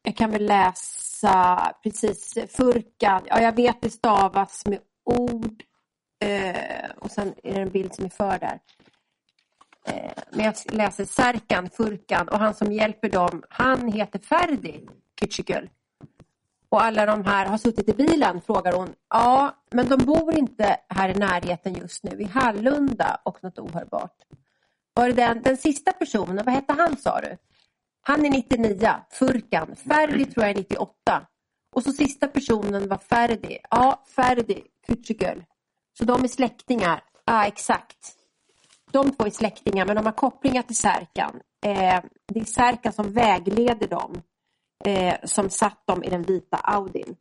jag kan väl läsa precis Furkan. Ja, jag vet det stavas med ord eh, och sen är det en bild som är för där. Eh, men jag läser Serkan, Furkan och han som hjälper dem, han heter Ferdi Küçükül. Och alla de här har suttit i bilen, frågar hon. Ja, men de bor inte här i närheten just nu, i Hallunda och något ohörbart. Var det den, den sista personen, vad hette han sa du? Han är 99, Furkan. Ferdi tror jag är 98. Och så sista personen var Ferdi. Ja, Ferdi Küçükül. Så de är släktingar. Ja, exakt. De två är släktingar, men de har kopplingar till Särkan. Eh, det är Särkan som vägleder dem, eh, som satt dem i den vita Audin.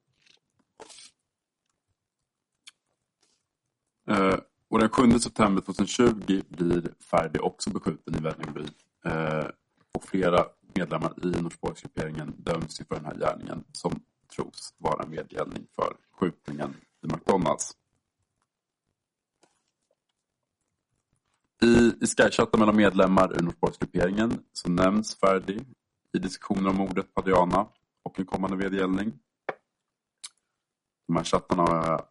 Eh, och den 7 september 2020 blir Ferdi också beskjuten i Vällingby. Eh, och flera medlemmar i Norsborgsgrupperingen döms för den här gärningen som tros vara medgällning för skjutningen i McDonalds. I, i Skychatten mellan medlemmar ur Norsborgsgrupperingen så nämns Ferdi i diskussioner om mordet på Diana och en kommande vedergällning. De här chattarna har jag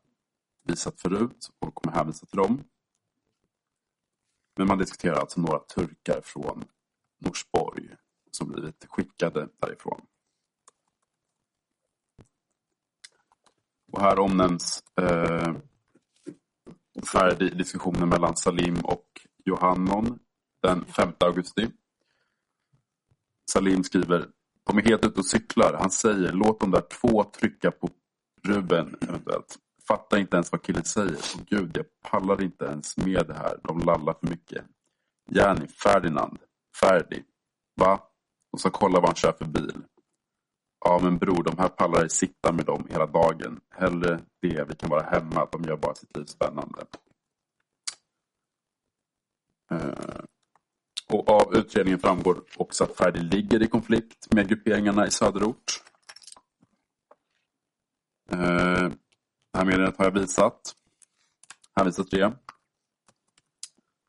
visat förut och kommer hänvisa till dem. Men man diskuterar alltså några turkar från Norsborg som blivit skickade därifrån. Och här omnämns eh, färdig diskussionen mellan Salim och Johannon den 5 augusti. Salim skriver De är helt ute och cyklar. Han säger låt de där två trycka på Ruben eventuellt. Fattar inte ens vad killen säger. Och gud, jag pallar inte ens med det här. De lallar för mycket. Järni, Ferdinand. Ferdi, Va? Och så kolla vad han kör för bil. Ja men bror, de här pallar sitta med dem hela dagen. Hellre det, vi kan vara hemma, de gör bara sitt liv spännande. Eh, och av utredningen framgår också att Ferdi ligger i konflikt med grupperingarna i söderort. Eh, det här meddelandet har jag visat. Här visar det. Här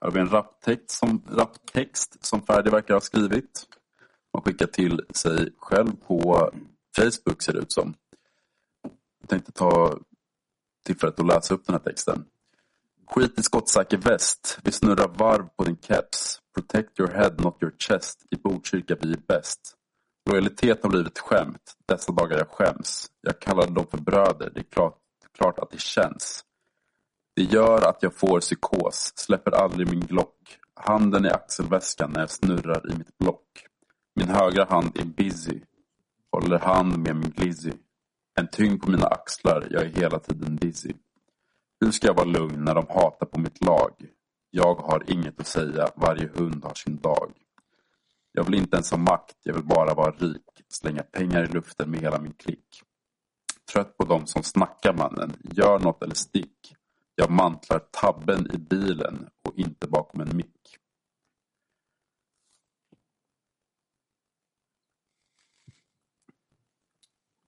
har vi en raptext som, raptext som Ferdi verkar ha skrivit och skickar till sig själv på Facebook ser det ut som. Jag tänkte ta tillfället att läsa upp den här texten. Skit i skottsäker väst. Vi snurrar varv på din keps. Protect your head, not your chest. I Botkyrka vi är bäst. Lojalitet har blivit skämt. Dessa dagar jag skäms. Jag kallade dem för bröder. Det är klart, klart att det känns. Det gör att jag får psykos. Släpper aldrig min glock. Handen i axelväskan när jag snurrar i mitt block. Min högra hand är busy. Håller hand med min glizzy. En tyngd på mina axlar. Jag är hela tiden dizzy. Hur ska jag vara lugn när de hatar på mitt lag? Jag har inget att säga. Varje hund har sin dag. Jag vill inte ens ha makt. Jag vill bara vara rik. Slänga pengar i luften med hela min klick. Trött på dem som snackar mannen. Gör något eller stick. Jag mantlar tabben i bilen och inte bakom en mick.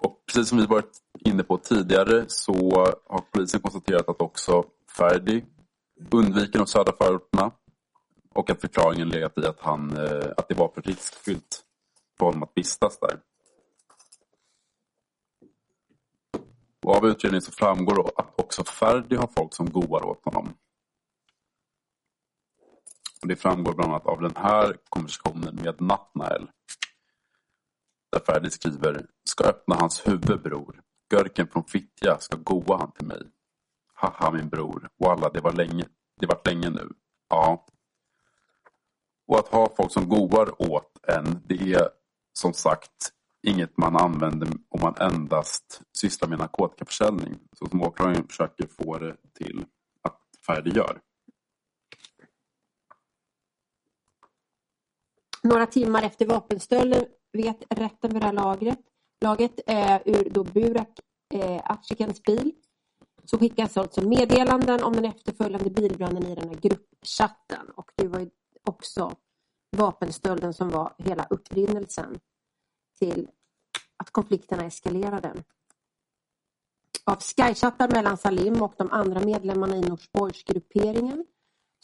Och precis som vi varit inne på tidigare så har polisen konstaterat att också Ferdi undviker de södra förorterna och att förklaringen legat i att, han, eh, att det var för riskfyllt för honom att vistas där. Och av utredningen så framgår att också Ferdi har folk som goar åt honom. Och det framgår bland annat av den här konversationen med Natnael där Ferdi skriver Ska öppna hans huvud bror. Görken från Fittja ska goa han till mig. Haha min bror. Walla det var länge. Det vart länge nu. Ja. Och att ha folk som goar åt en, det är som sagt inget man använder om man endast sysslar med narkotikaförsäljning. Så som åklagaren försöker få det till att Ferdi gör. Några timmar efter vapenstölden vet rätten vid det här lagret, laget eh, ur då Burak eh, Afrikans bil så skickas alltså meddelanden om den efterföljande bilbranden i den här gruppchatten och det var ju också vapenstölden som var hela upprinnelsen till att konflikterna eskalerade. Av skychattar mellan Salim och de andra medlemmarna i Norsborgsgrupperingen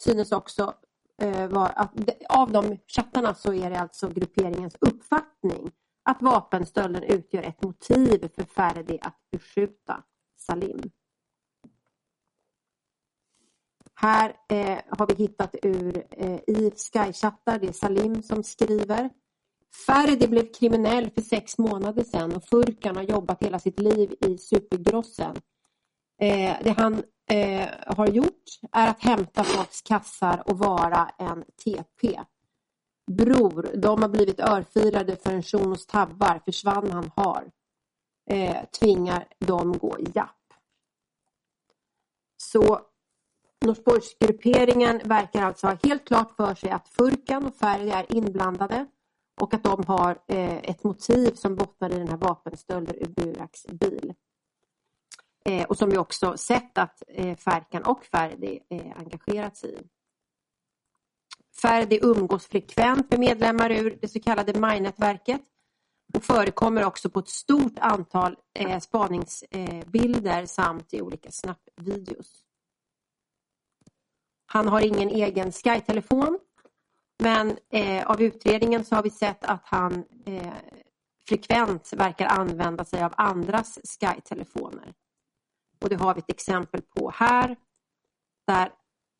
synes också Eh, var att av de chattarna så är det alltså grupperingens uppfattning att vapenstölden utgör ett motiv för Ferdi att beskjuta Salim. Här eh, har vi hittat ur eh, i Skychattar, det är Salim som skriver. Ferdi blev kriminell för sex månader sedan och Furkan har jobbat hela sitt liv i supergrossen. Eh, det han eh, har gjort är att hämta folks kassar och vara en TP. Bror, de har blivit örfirade för en shunos tabbar, försvann han har. Eh, tvingar dem gå i japp. Så Norsborgsgrupperingen verkar alltså ha helt klart för sig att Furkan och Färg är inblandade och att de har eh, ett motiv som bottnar i den här vapenstölden ur Buraks bil. Eh, och som vi också sett att eh, Färkan och Ferdi eh, engagerat sig i. Ferdi umgås frekvent med medlemmar ur det så kallade Maj-nätverket och förekommer också på ett stort antal eh, spaningsbilder eh, samt i olika snappvideos. Han har ingen egen Sky-telefon men eh, av utredningen så har vi sett att han eh, frekvent verkar använda sig av andras Sky-telefoner. Och det har vi ett exempel på här där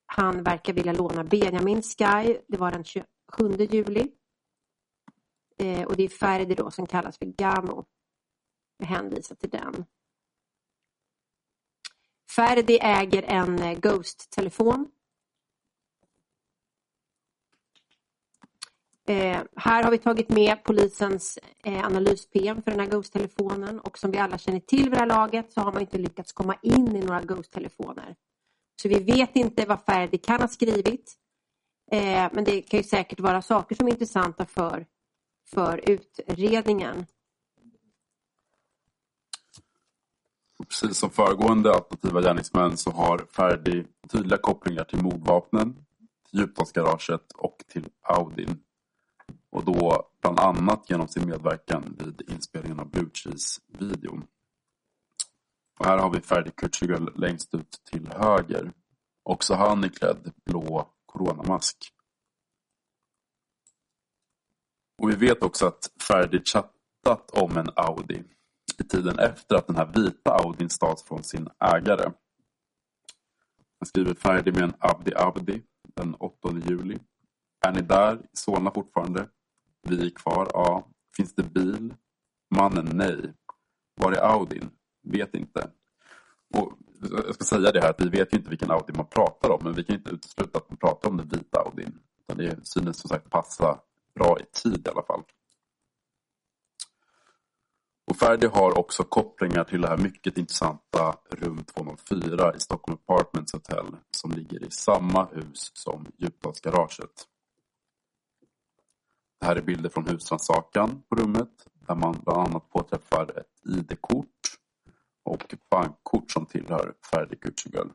han verkar vilja låna Benjamin Sky. Det var den 27 juli. Eh, och det är Ferdi då som kallas för Gamo. Jag hänvisar till den. Ferdi äger en eh, Ghost-telefon Eh, här har vi tagit med polisens eh, analys-PM för den här Ghost-telefonen och som vi alla känner till vid det här laget så har man inte lyckats komma in i några Ghost-telefoner. Så vi vet inte vad Ferdi kan ha skrivit. Eh, men det kan ju säkert vara saker som är intressanta för, för utredningen. Precis som föregående alternativa gärningsmän så har Ferdi tydliga kopplingar till mordvapnen, till Djupdalsgaraget och till Audin. Och då bland annat genom sin medverkan vid inspelningen av Blue Cheese-videon. Och här har vi Ferdi Kurtugel längst ut till höger. Också han är klädd blå coronamask. Och vi vet också att Ferdi chattat om en Audi i tiden efter att den här vita Audin stals från sin ägare. Han skriver Ferdi med en Abdi Abdi den 8 juli. Är ni där i Solna fortfarande? Vi är kvar, ja. Finns det bil? Mannen, nej. Var är Audin? Vet inte. Och jag ska säga det här att vi vet ju inte vilken Audi man pratar om men vi kan inte utesluta att man pratar om den vita Audin. Utan det synes som sagt passa bra i tid i alla fall. Och Ferdi har också kopplingar till det här mycket intressanta rum 204 i Stockholm Apartments Hotel som ligger i samma hus som Djupdalsgaraget. Det här är bilder från husrannsakan på rummet där man bland annat påträffar ett ID-kort och bankkort som tillhör Ferdi Kurtugöl.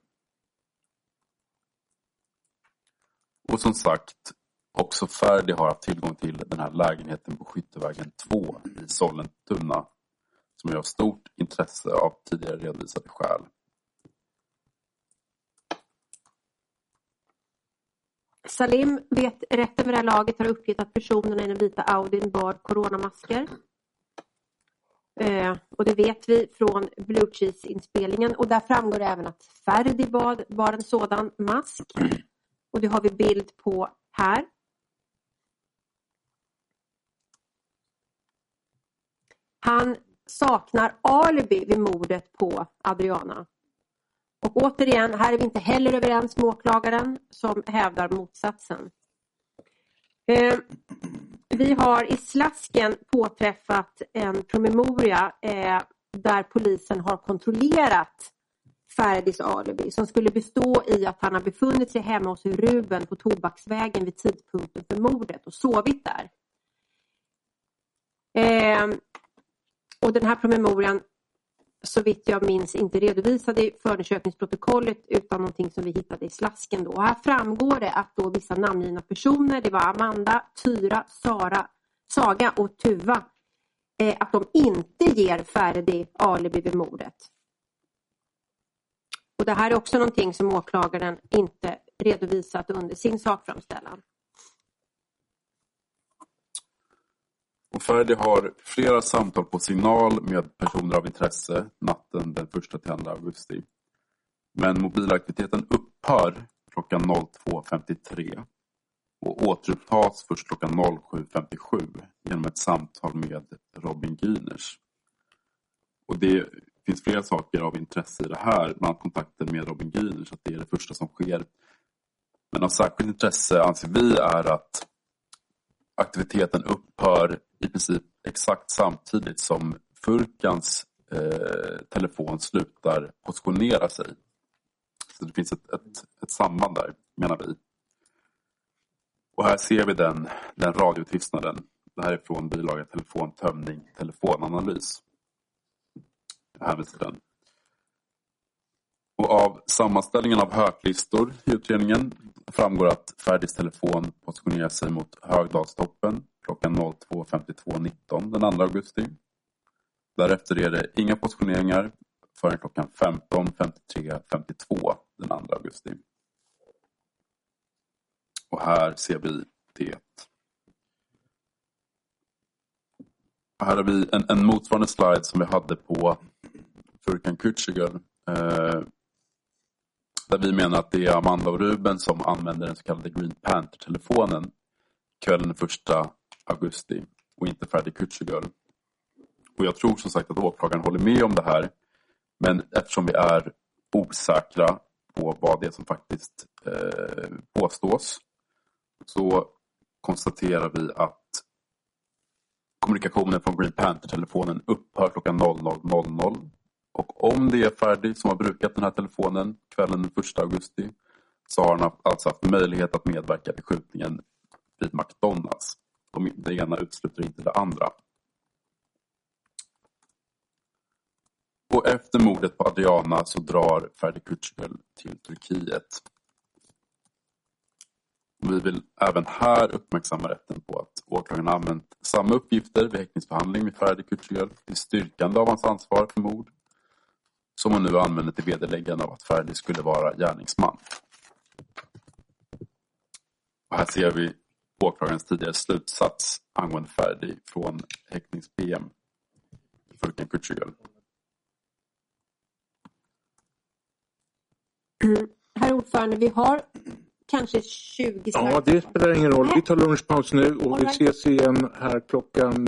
Och som sagt, också Ferdi har haft tillgång till den här lägenheten på Skyttevägen 2 i Sollentuna som är av stort intresse av tidigare redovisade skäl. Salim vet rätten vid det här laget har uppgett att personerna i den vita Audin bar coronamasker. Eh, och det vet vi från Blue Cheese-inspelningen och där framgår det även att Ferdi bad, bar en sådan mask. Och det har vi bild på här. Han saknar alibi vid mordet på Adriana. Och återigen, här är vi inte heller överens med åklagaren som hävdar motsatsen. Eh, vi har i slasken påträffat en promemoria eh, där polisen har kontrollerat Ferdis alibi som skulle bestå i att han har befunnit sig hemma hos Ruben på Tobaksvägen vid tidpunkten för mordet och sovit där. Eh, och den här promemorian så vitt jag minns inte redovisade i förundersökningsprotokollet utan någonting som vi hittade i slasken. Då. Och här framgår det att då vissa namngivna personer, det var Amanda, Tyra, Sara, Saga och Tuva, eh, att de inte ger Ferdi alibi vid mordet. Och det här är också någonting som åklagaren inte redovisat under sin sakframställan. Och Ferdi har flera samtal på signal med personer av intresse natten den 1-2 augusti. Men mobilaktiviteten upphör klockan 02.53 och återupptas först klockan 07.57 genom ett samtal med Robin Gyners. Och det finns flera saker av intresse i det här, bland annat kontakten med Robin Gyners, att det är det första som sker. Men av särskilt intresse anser vi är att aktiviteten upphör i princip exakt samtidigt som Furkans eh, telefon slutar positionera sig. Så det finns ett, ett, ett samband där, menar vi. Och här ser vi den, den radiotystnaden. Det här är från bilaga telefontömning, telefonanalys. Jag hänvisar den. Och av sammanställningen av höglistor i utredningen framgår att Ferdis telefon positionerar sig mot Högdalstoppen klockan 02.52.19 den 2 augusti. Därefter är det inga positioneringar förrän klockan 15.53.52 den 2 augusti. Och här ser vi det. Här har vi en, en motsvarande slide som vi hade på Furkan Kücügöl. Eh, där vi menar att det är Amanda och Ruben som använder den så kallade Green Panther-telefonen kvällen den 1 augusti och inte Freddy Kücügöl. Och jag tror som sagt att åklagaren håller med om det här. Men eftersom vi är osäkra på vad det är som faktiskt eh, påstås så konstaterar vi att kommunikationen från Green Panther-telefonen upphör klockan 00.00. Och om det är Ferdi som har brukat den här telefonen kvällen den 1 augusti så har han alltså haft möjlighet att medverka vid skjutningen vid McDonalds. Det ena utesluter inte det andra. Och efter mordet på Adriana så drar Ferdi Kücügöl till Turkiet. Vi vill även här uppmärksamma rätten på att åklagaren använt samma uppgifter vid häktningsförhandling med Ferdi Kücügöl till styrkande av hans ansvar för mord som hon nu använder till vederläggande av att Ferdi skulle vara gärningsman. Och här ser vi åklagarens tidigare slutsats angående Ferdi från häktnings-PM Furkan Kücügöl. Herr ordförande, vi har kanske 20 Ja, det spelar ingen roll. Vi tar lunchpaus nu och vi ses igen här klockan...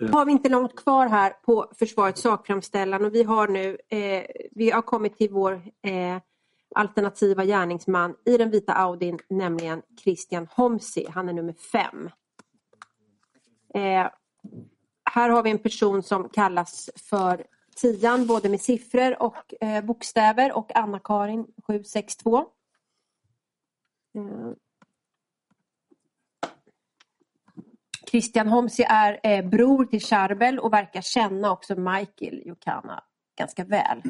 Nu har vi inte långt kvar här på försvarets sakframställan och vi har nu eh, vi har kommit till vår eh, alternativa gärningsman i den vita Audin, nämligen Christian Homsi. Han är nummer fem. Eh, här har vi en person som kallas för Tian både med siffror och eh, bokstäver och Anna-Karin 762. Eh. Christian Homsi är eh, bror till Charbel och verkar känna också Michael Jokana ganska väl.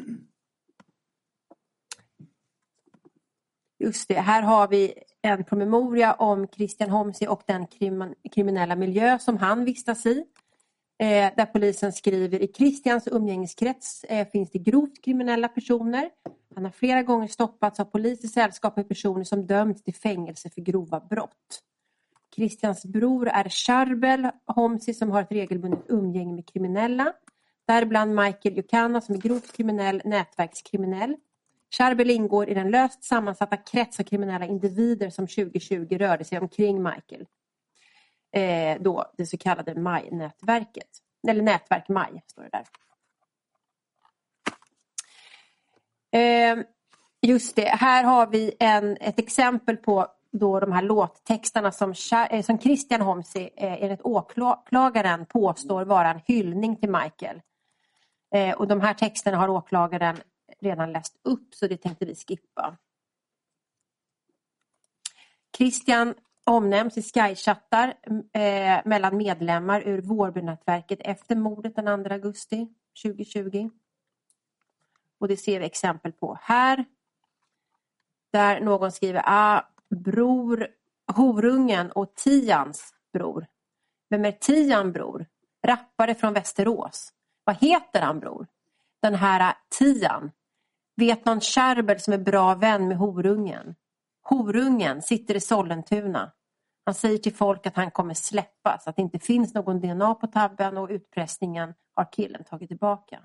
Just det, här har vi en promemoria om Christian Homsi och den kriminella miljö som han vistas i. Eh, där polisen skriver i Christians umgängeskrets eh, finns det grovt kriminella personer. Han har flera gånger stoppats av polis i sällskap med personer som dömts till fängelse för grova brott. Christians bror är Charbel Homsi som har ett regelbundet umgänge med kriminella. Däribland Michael Yukana som är grovt kriminell, nätverkskriminell. Charbel ingår i den löst sammansatta krets av kriminella individer som 2020 rörde sig omkring Michael. Eh, då det så kallade MAJ-nätverket. Eller nätverk MAJ står det där. Eh, just det, här har vi en, ett exempel på då de här låttexterna som, eh, som Christian Homsi eh, enligt åklagaren påstår vara en hyllning till Michael. Eh, och de här texterna har åklagaren redan läst upp så det tänkte vi skippa. Christian omnämns i Sky-chattar eh, mellan medlemmar ur Vårbynätverket efter mordet den 2 augusti 2020. Och det ser vi exempel på här. Där någon skriver ah, bror, horungen och Tians bror. Vem är Tian bror? Rappare från Västerås. Vad heter han bror? Den här Tian. Vet någon Kärbel som är bra vän med horungen? Horungen sitter i Sollentuna. Han säger till folk att han kommer släppas, att det inte finns någon DNA på tabben och utpressningen har killen tagit tillbaka.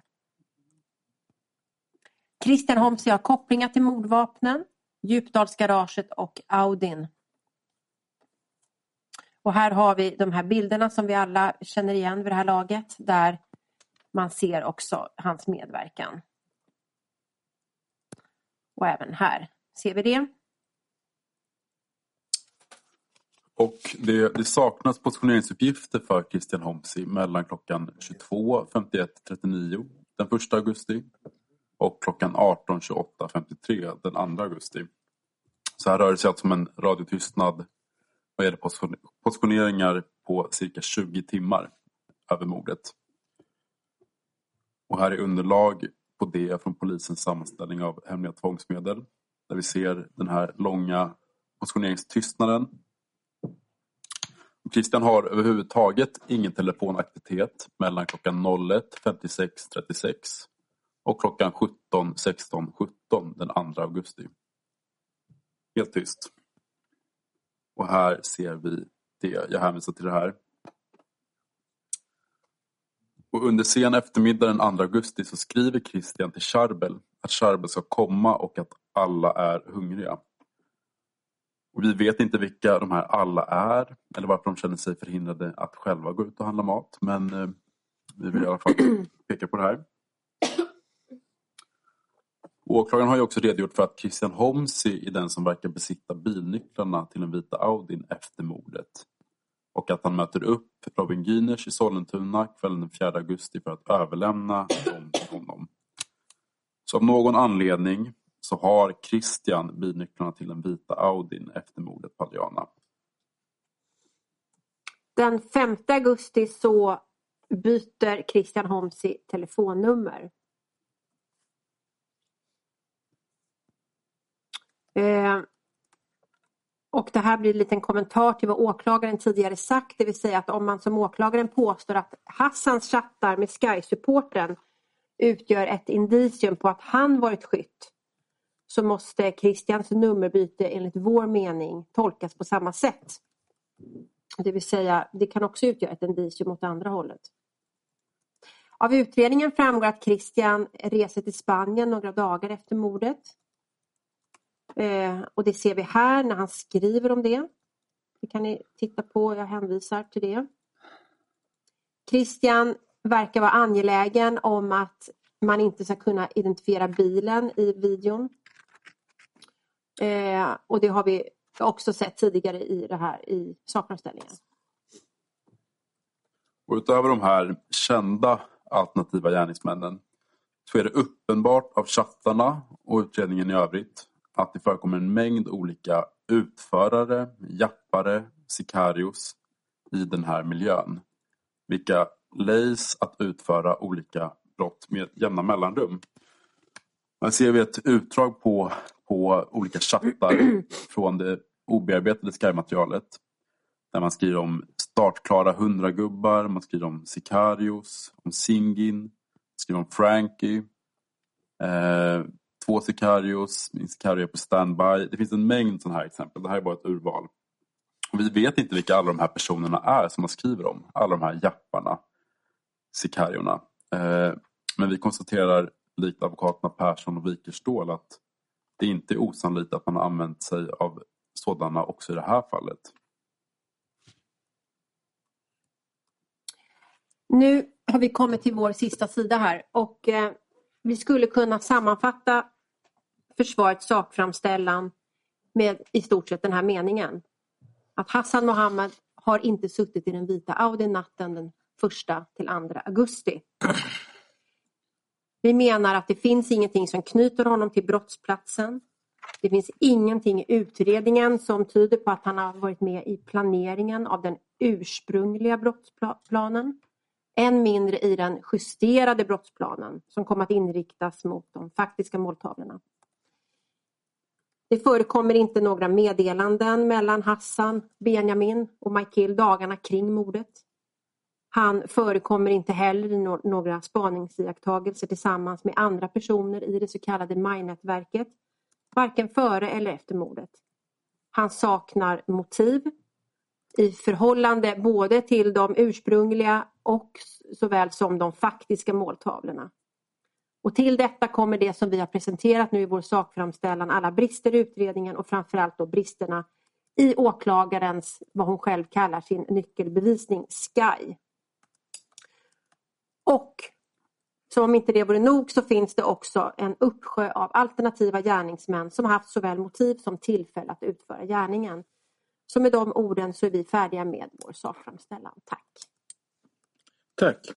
Christian Holmes har kopplingar till mordvapnen, Djupdalsgaraget och Audin. Och här har vi de här bilderna som vi alla känner igen vid det här laget där man ser också hans medverkan. Och även här ser vi det. Och det, det saknas positioneringsuppgifter för Christian Homsi mellan klockan 22.51.39 den 1 augusti och klockan 18.28.53 den 2 augusti. Så här rör det sig alltså om en radiotystnad vad gäller positioneringar på cirka 20 timmar över mordet. Och här är underlag på det från polisens sammanställning av hemliga tvångsmedel. Där vi ser den här långa positioneringstystnaden. Christian har överhuvudtaget ingen telefonaktivitet mellan klockan 01.56.36 och klockan 17.16.17 den 2 augusti. Helt tyst. Och här ser vi det. Jag hänvisar till det här. Och under sen eftermiddag den 2 augusti så skriver Christian till Charbel att Charbel ska komma och att alla är hungriga. Och vi vet inte vilka de här alla är eller varför de känner sig förhindrade att själva gå ut och handla mat. Men eh, vi vill i alla fall peka på det här. Åklagaren har ju också redogjort för att Christian Homsi är den som verkar besitta bilnycklarna till den vita Audin efter mordet. Och att han möter upp Robin Gyners i Sollentuna kvällen den 4 augusti för att överlämna dem till honom. Så av någon anledning så har Christian bilnycklarna till den vita Audin efter mordet på Adriana. Den 5 augusti så byter Christian Homsi telefonnummer. Eh, och det här blir en liten kommentar till vad åklagaren tidigare sagt, det vill säga att om man som åklagaren påstår att Hassans chattar med Sky-supporten utgör ett indicium på att han varit skytt så måste Christians nummerbyte enligt vår mening tolkas på samma sätt. Det vill säga, det kan också utgöra ett indicium åt andra hållet. Av utredningen framgår att Christian reser till Spanien några dagar efter mordet. Eh, och det ser vi här när han skriver om det. Det kan ni titta på, jag hänvisar till det. Christian verkar vara angelägen om att man inte ska kunna identifiera bilen i videon. Eh, och det har vi också sett tidigare i det här i sakframställningen. Och utöver de här kända alternativa gärningsmännen så är det uppenbart av chattarna och utredningen i övrigt att det förekommer en mängd olika utförare, jappare, sicarios i den här miljön. Vilka lejs att utföra olika brott med jämna mellanrum. Här ser vi ett utdrag på, på olika chattar från det obearbetade Sky-materialet. Där man skriver om startklara hundragubbar, man skriver om sicarios, om Singin, man skriver om Frankie. Eh, två Sicarios, min Sicario på standby. Det finns en mängd sådana här exempel. Det här är bara ett urval. Och vi vet inte vilka alla de här personerna är som man skriver om. Alla de här japparna, Sicariorna. Eh, men vi konstaterar likt advokaterna Persson och Wikerstål att det inte är osannolikt att man har använt sig av sådana också i det här fallet. Nu har vi kommit till vår sista sida här och eh, vi skulle kunna sammanfatta försvarets sakframställan med i stort sett den här meningen. Att Hassan Mohammed har inte suttit i den vita Audi natten den 1 till 2 augusti. Vi menar att det finns ingenting som knyter honom till brottsplatsen. Det finns ingenting i utredningen som tyder på att han har varit med i planeringen av den ursprungliga brottsplanen. Än mindre i den justerade brottsplanen som kom att inriktas mot de faktiska måltavlorna. Det förekommer inte några meddelanden mellan Hassan, Benjamin och Michael dagarna kring mordet. Han förekommer inte heller i några spaningsiakttagelser tillsammans med andra personer i det så kallade MAI-nätverket, varken före eller efter mordet. Han saknar motiv i förhållande både till de ursprungliga och såväl som de faktiska måltavlorna. Och till detta kommer det som vi har presenterat nu i vår sakframställan, alla brister i utredningen och framförallt då bristerna i åklagarens, vad hon själv kallar sin nyckelbevisning, SKY. Och som om inte det vore nog så finns det också en uppsjö av alternativa gärningsmän som haft såväl motiv som tillfälle att utföra gärningen. Så med de orden så är vi färdiga med vår sakframställan. Tack! Tack!